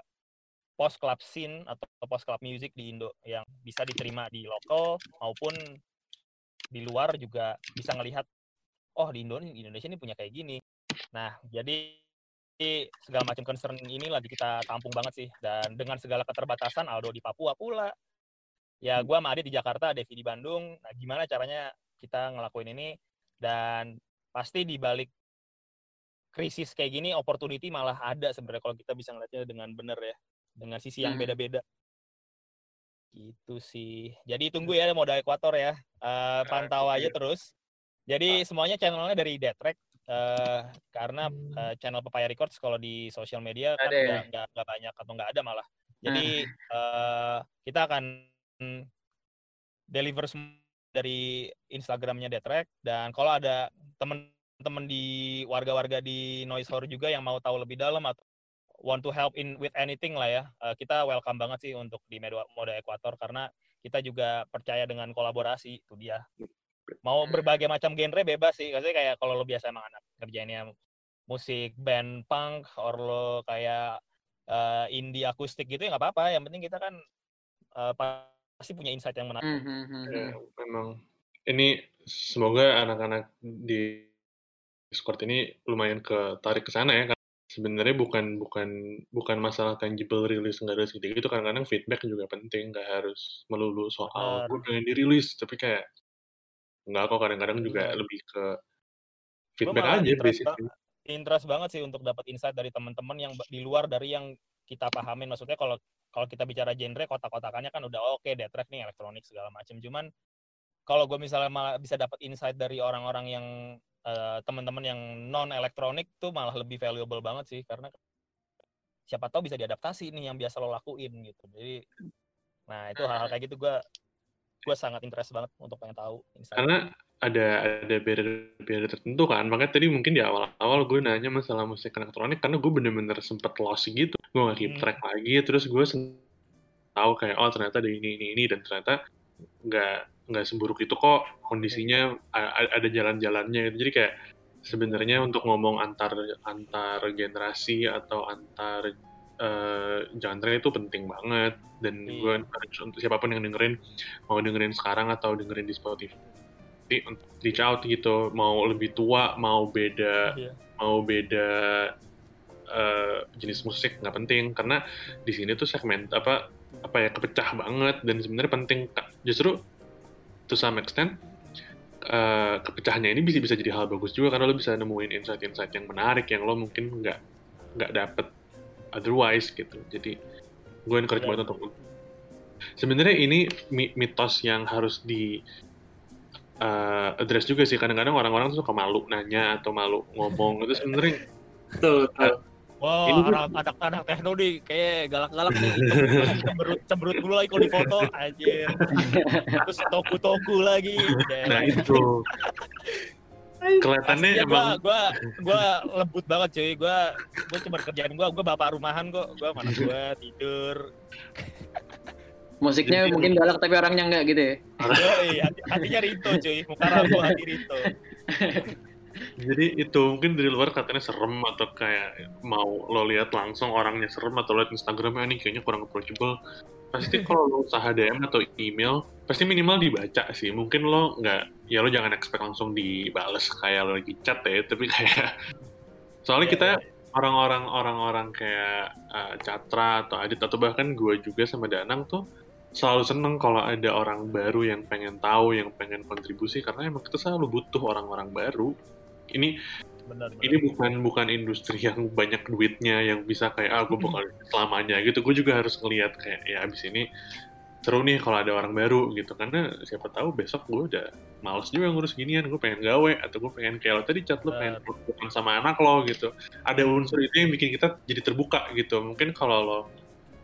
post club scene atau post club music di Indo yang bisa diterima di lokal maupun di luar juga bisa ngelihat oh di Indo di Indonesia ini punya kayak gini. Nah, jadi segala macam concern ini lagi kita tampung banget sih dan dengan segala keterbatasan Aldo di Papua pula. Ya gua sama Adit di Jakarta, Devi di Bandung. Nah, gimana caranya kita ngelakuin ini dan pasti di balik krisis kayak gini opportunity malah ada sebenarnya kalau kita bisa ngeliatnya dengan benar ya, dengan sisi yang Hmm. beda-beda. Gitu sih. Jadi tunggu ya mode Equator ya. Eh, pantau aja terus. Jadi semuanya channelnya dari Detrek eh karena eh, channel Papaya Records kalau di sosial media kan Ada ya? nggak nggak banyak atau nggak ada malah. Jadi eh kita akan deliver sem- dari Instagramnya Detrek dan kalau ada temen-temen di warga-warga di Noise Horror juga yang mau tahu lebih dalam atau want to help in with anything lah ya, eh, kita welcome banget sih untuk di mode Equator karena kita juga percaya dengan kolaborasi itu dia. Mau berbagai macam genre bebas sih, maksudnya kayak kalau lo biasa emang anak kerjainnya musik band punk, or lo kayak eh, indie akustik gitu ya nggak apa-apa. Yang penting kita kan eh, pasti punya insight yang menarik. Hmm, hmm, hmm, Ya, hmm. memang ini semoga anak-anak di Discord ini lumayan ketarik ke sana ya. Karena sebenarnya bukan bukan bukan masalah tangible rilis nggak rilis gitu gitu kadang-kadang feedback juga penting nggak harus melulu soal gue pengen dirilis tapi kayak nggak kok kadang-kadang juga Benar. lebih ke feedback aja interest basically interest banget sih untuk dapat insight dari teman-teman yang di luar dari yang kita pahamin. Maksudnya kalau kalau kita bicara genre kotak-kotakannya kan udah oke okay, track nih elektronik segala macam. Cuman kalau gue misalnya malah bisa dapat insight dari orang-orang yang eh, teman-teman yang non elektronik tuh malah lebih valuable banget sih karena siapa tahu bisa diadaptasi nih yang biasa lo lakuin gitu. Jadi nah itu hal-hal kayak gitu gue gue sangat interest banget untuk pengen tahu insight. karena ada ada barrier-barrier tertentu kan makanya tadi mungkin di awal-awal gue nanya masalah musik elektronik karena gue bener-bener sempet lost gitu gue nggak keep Hmm. track lagi terus gue sen- tahu kayak oh ternyata ada ini ini ini dan ternyata nggak nggak seburuk itu kok kondisinya a- ada jalan-jalannya gitu jadi kayak sebenarnya untuk ngomong antar antar generasi atau antar eh, genre itu penting banget. Dan Iya. gue encourage untuk siapa pun yang dengerin mau dengerin sekarang atau dengerin di Spotify untuk reach out gitu. Mau lebih tua mau beda Iya. mau beda eh, jenis musik nggak penting. Karena di sini tuh segmen apa apa ya kepecah banget. Dan sebenarnya penting justru to some extent eh, kepecahnya ini bisa bisa jadi hal bagus juga. Karena lo bisa nemuin insight-insight yang menarik yang lo mungkin nggak nggak dapet otherwise gitu jadi gue encourage banget untuk sebenarnya ini mi- mitos yang harus di eh, address juga sih kadang-kadang orang-orang tuh suka malu nanya atau malu ngomong itu sebenarnya Betul, betul. Wow, Ini tuh- anak anak anak tekno nih kayak galak-galak nih. cemberut cemberut dulu lagi kalau di foto anjir. Terus toku-toku lagi. Nah itu kelihatannya emang gua, gua gua lembut banget cuy. Gua gua cuma kerjaan gua, gua bapak rumahan kok. Gua mana gua tidur. Musiknya Jadi- mungkin galak tapi orangnya enggak gitu ya. Yoi, hati, hatinya Rinto cuy. Muka ragu hati Rinto. jadi itu mungkin dari luar katanya serem atau kayak mau lo lihat langsung orangnya serem atau lihat Instagramnya ini kayaknya kurang approachable pasti kalau lo usaha DM atau email pasti minimal dibaca sih. Mungkin lo nggak ya lo jangan expect langsung dibales kayak lo lagi chat ya tapi kayak soalnya Iya, kita orang-orang orang-orang kayak uh, Catra atau Adit atau bahkan gue juga sama Danang tuh selalu seneng kalau ada orang baru yang pengen tahu, yang pengen kontribusi karena emang kita selalu butuh orang-orang baru. Ini Benar, benar. ini bukan bukan industri yang banyak duitnya yang bisa kayak ah gue bakal selamanya gitu. Gue juga harus ngelihat kayak ya abis ini seru nih kalau ada orang baru gitu. Karena siapa tahu besok gue udah males juga ngurus ginian. Gue pengen gawe atau gue pengen kayak lo tadi chat lo pengen bukan sama anak lo gitu. Ada unsur itu yang bikin kita jadi terbuka gitu. Mungkin kalau lo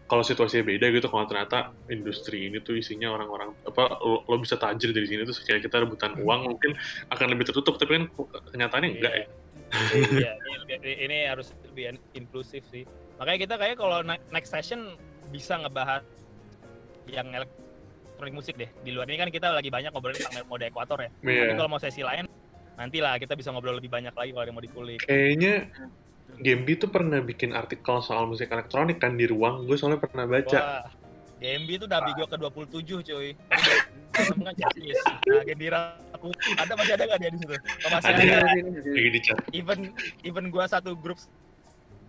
kalau situasinya beda gitu kalau ternyata industri ini tuh isinya orang-orang apa lo, lo bisa tajir dari sini tuh kayak kita rebutan uang mungkin akan lebih tertutup. Tapi kan kenyataannya enggak ya Iya, ini, ini harus lebih in- inklusif sih. Makanya kita kayak kalau ne- next session bisa ngebahas yang elektronik musik deh. Di luar ini kan kita lagi banyak ngobrolin tentang mode ekuator ya. Iya. Tapi kalau mau sesi lain, nantilah kita bisa ngobrol lebih banyak lagi kalau ada yang mau dikulik. kayaknya Gembi tuh pernah bikin artikel soal musik elektronik kan di ruang gue soalnya pernah baca Wah, GMB itu udah gua ke-27 cuy. Justice. Nah, Gendira aku ada masih ada nggak dia di situ? Oh, masih Ada. ada. lagi di chat Even even gua satu grup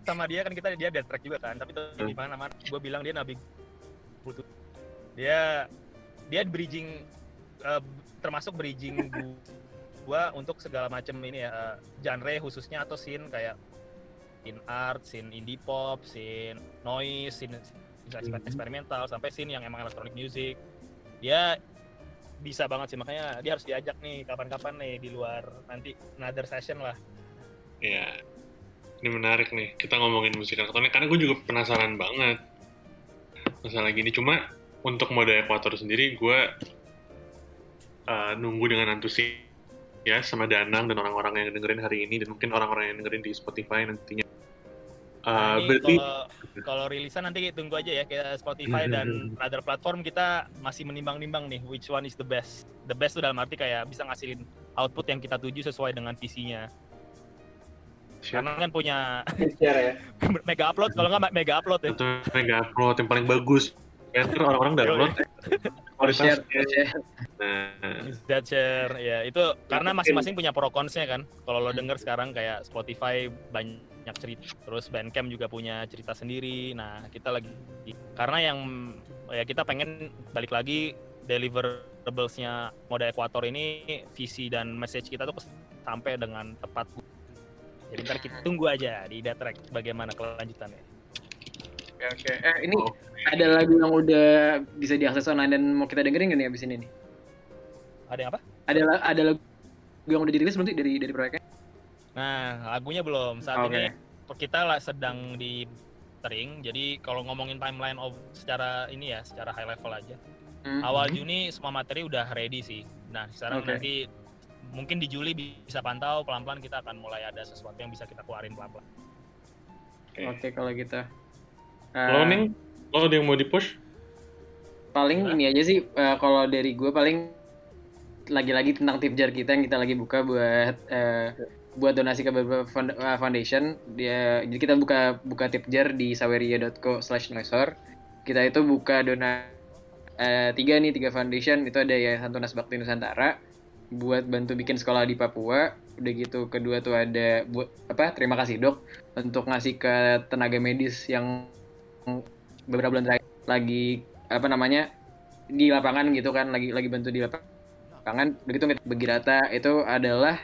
sama dia kan kita dia dead track juga kan, tapi tuh Hmm. di mana mana gua bilang dia nabi butuh. Dia dia bridging eh, termasuk bridging gu- gua untuk segala macam ini ya eh, genre khususnya atau scene kayak in art, scene indie pop, scene noise, scene scene eksperimental sampai scene yang emang electronic music. Dia bisa banget sih. Makanya dia harus diajak nih kapan-kapan nih di luar nanti another session lah. ya ini menarik nih kita ngomongin musik elektronik karena gue juga penasaran banget masalah gini. Cuma untuk mode ekuator sendiri gue uh, nunggu dengan antusias ya sama Danang dan orang-orang yang dengerin hari ini dan mungkin orang-orang yang dengerin di Spotify nantinya Nah, Uh, ini berarti kalau rilisan nanti tunggu aja ya kayak Spotify dan other platform kita masih menimbang-nimbang nih which one is the best. The best itu dalam arti kayak bisa ngasilin output yang kita tuju sesuai dengan visinya. Karena kan punya Share ya. mega upload kalau nggak mega upload ya. itu mega upload yang paling bagus kan kan orang-orang download Share, kualitasnya share. nah That share ya itu karena masing-masing punya pro consnya kan. Kalau lo denger sekarang kayak Spotify banyak cerita, terus Bandcamp juga punya cerita sendiri. Nah kita lagi karena yang ya kita pengen balik lagi deliverables-nya mode ekuator ini visi dan message kita tuh sampai dengan tepat Jadi ntar kita tunggu aja di Datrek bagaimana kelanjutannya. Oke, oke. Eh, ini Oh, ada lagu yang udah bisa diakses online dan mau kita dengerin nggak nih abis ini nih? Ada yang apa? Ada ada lagu yang udah dirilis belum sih dari dari proyeknya? Nah, lagunya belum. Saat Oke. ini kita lah sedang di tering. Jadi kalau ngomongin timeline of secara ini ya, secara high level aja. Hmm. Awal Juni semua materi udah ready sih. Nah, sekarang Oke. nanti mungkin di Juli bisa pantau pelan-pelan kita akan mulai ada sesuatu yang bisa kita keluarin pelan-pelan. Oke. Oke kalau gitu. Lo Eh, nih, lo ada yang mau di-push? paling Gimana? ini aja sih eh, kalau dari gue paling lagi-lagi tentang tip jar kita yang kita lagi buka buat eh, buat donasi ke beberapa eh, foundation dia jadi kita buka buka tip jar di saweria.co slash noisor kita itu buka dona eh, tiga nih tiga foundation. Itu ada Yayasan Tunas Bakti Nusantara buat bantu bikin sekolah di Papua. Udah gitu kedua tuh ada buat apa terima kasih dok untuk ngasih ke tenaga medis yang beberapa bulan terakhir lagi apa namanya di lapangan gitu kan lagi lagi bantu di lapangan. Begitu Begirata itu adalah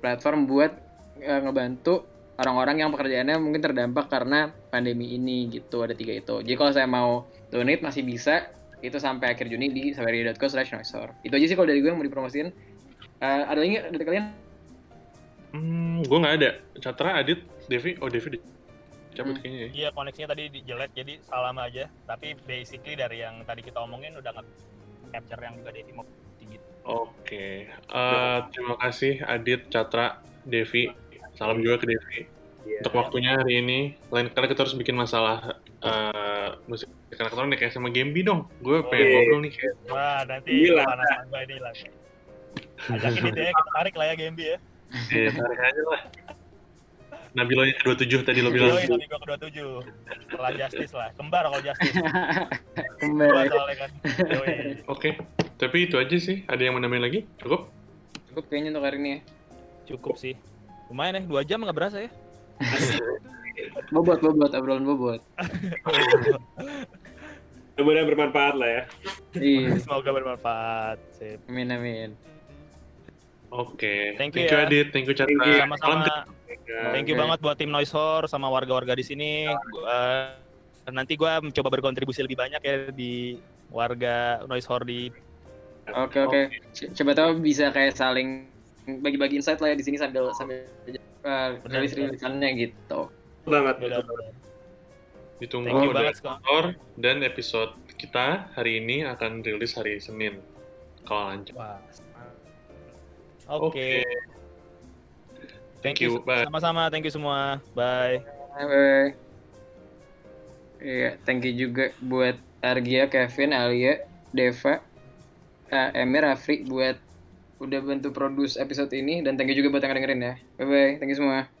platform buat eh, ngebantu orang-orang yang pekerjaannya mungkin terdampak karena pandemi ini gitu ada tiga itu jadi kalau saya mau donate masih bisa itu sampai akhir Juni di saweria.co slash noisor itu aja sih kalau dari gue yang mau dipromosiin Eh, ada lagi nggak dari kalian Hmm, gue nggak ada. Catra, Adit, Devi, oh Devi cabut Hmm. kayaknya ya. Iya, koneksinya tadi di- jelek jadi salam aja. Tapi basically dari yang tadi kita omongin udah nggak capture yang juga Devi mau Oke, Eh, terima kasih Adit, Catra, Devi. Salam juga ke Devi Iya. untuk waktunya hari ini. Lain kali kita harus bikin masalah eh, musik elektronik kayak sama Gembi dong. Gue pengen ngobrol nih kayak. Wah, nanti Gila. panas ini lah. Ajakin itu ya, kita tarik lah ya Gembi ya. Iya, tarik aja lah. Nabilo yang ke-27 tadi lo bilang. Tapi gua ke-27. Setelah Justice lah. Kembar kalau Justice. Soalnya kan. Oke, tapi itu aja sih. Ada yang mau nambahin lagi? Cukup? cukup kayaknya untuk hari ini ya Cukup sih. Lumayan ya, dua jam nggak berasa ya. bobot bobot obrolan bobot Mudah-mudahan bermanfaat lah ya. iya Semoga bermanfaat. Sip. amin amin Oke. Thank you ya. Adit, thank you Catra. Thank you. Sama-sama. Thank you Oke. banget buat tim Noise Horror sama warga-warga di sini. Gua- nanti gua mencoba berkontribusi lebih banyak ya di warga Noise Horror di Oke oke. C- Coba tahu bisa kayak saling bagi-bagi insight lah ya di sini sambil sambil uh, rilis rilisannya gitu. banget. Benar. Ditunggu Thank you banget, kantor dan episode kita hari ini akan rilis hari Senin kalau lancar. Wah. Oke. Thank you. Bye. Sama-sama. Thank you semua. Bye. Bye. Iya, thank you juga buat Argia, Kevin, Alia, Deva, uh, Emir, Afri buat udah bantu produce episode ini dan thank you juga buat yang dengerin ya. Bye bye, thank you semua.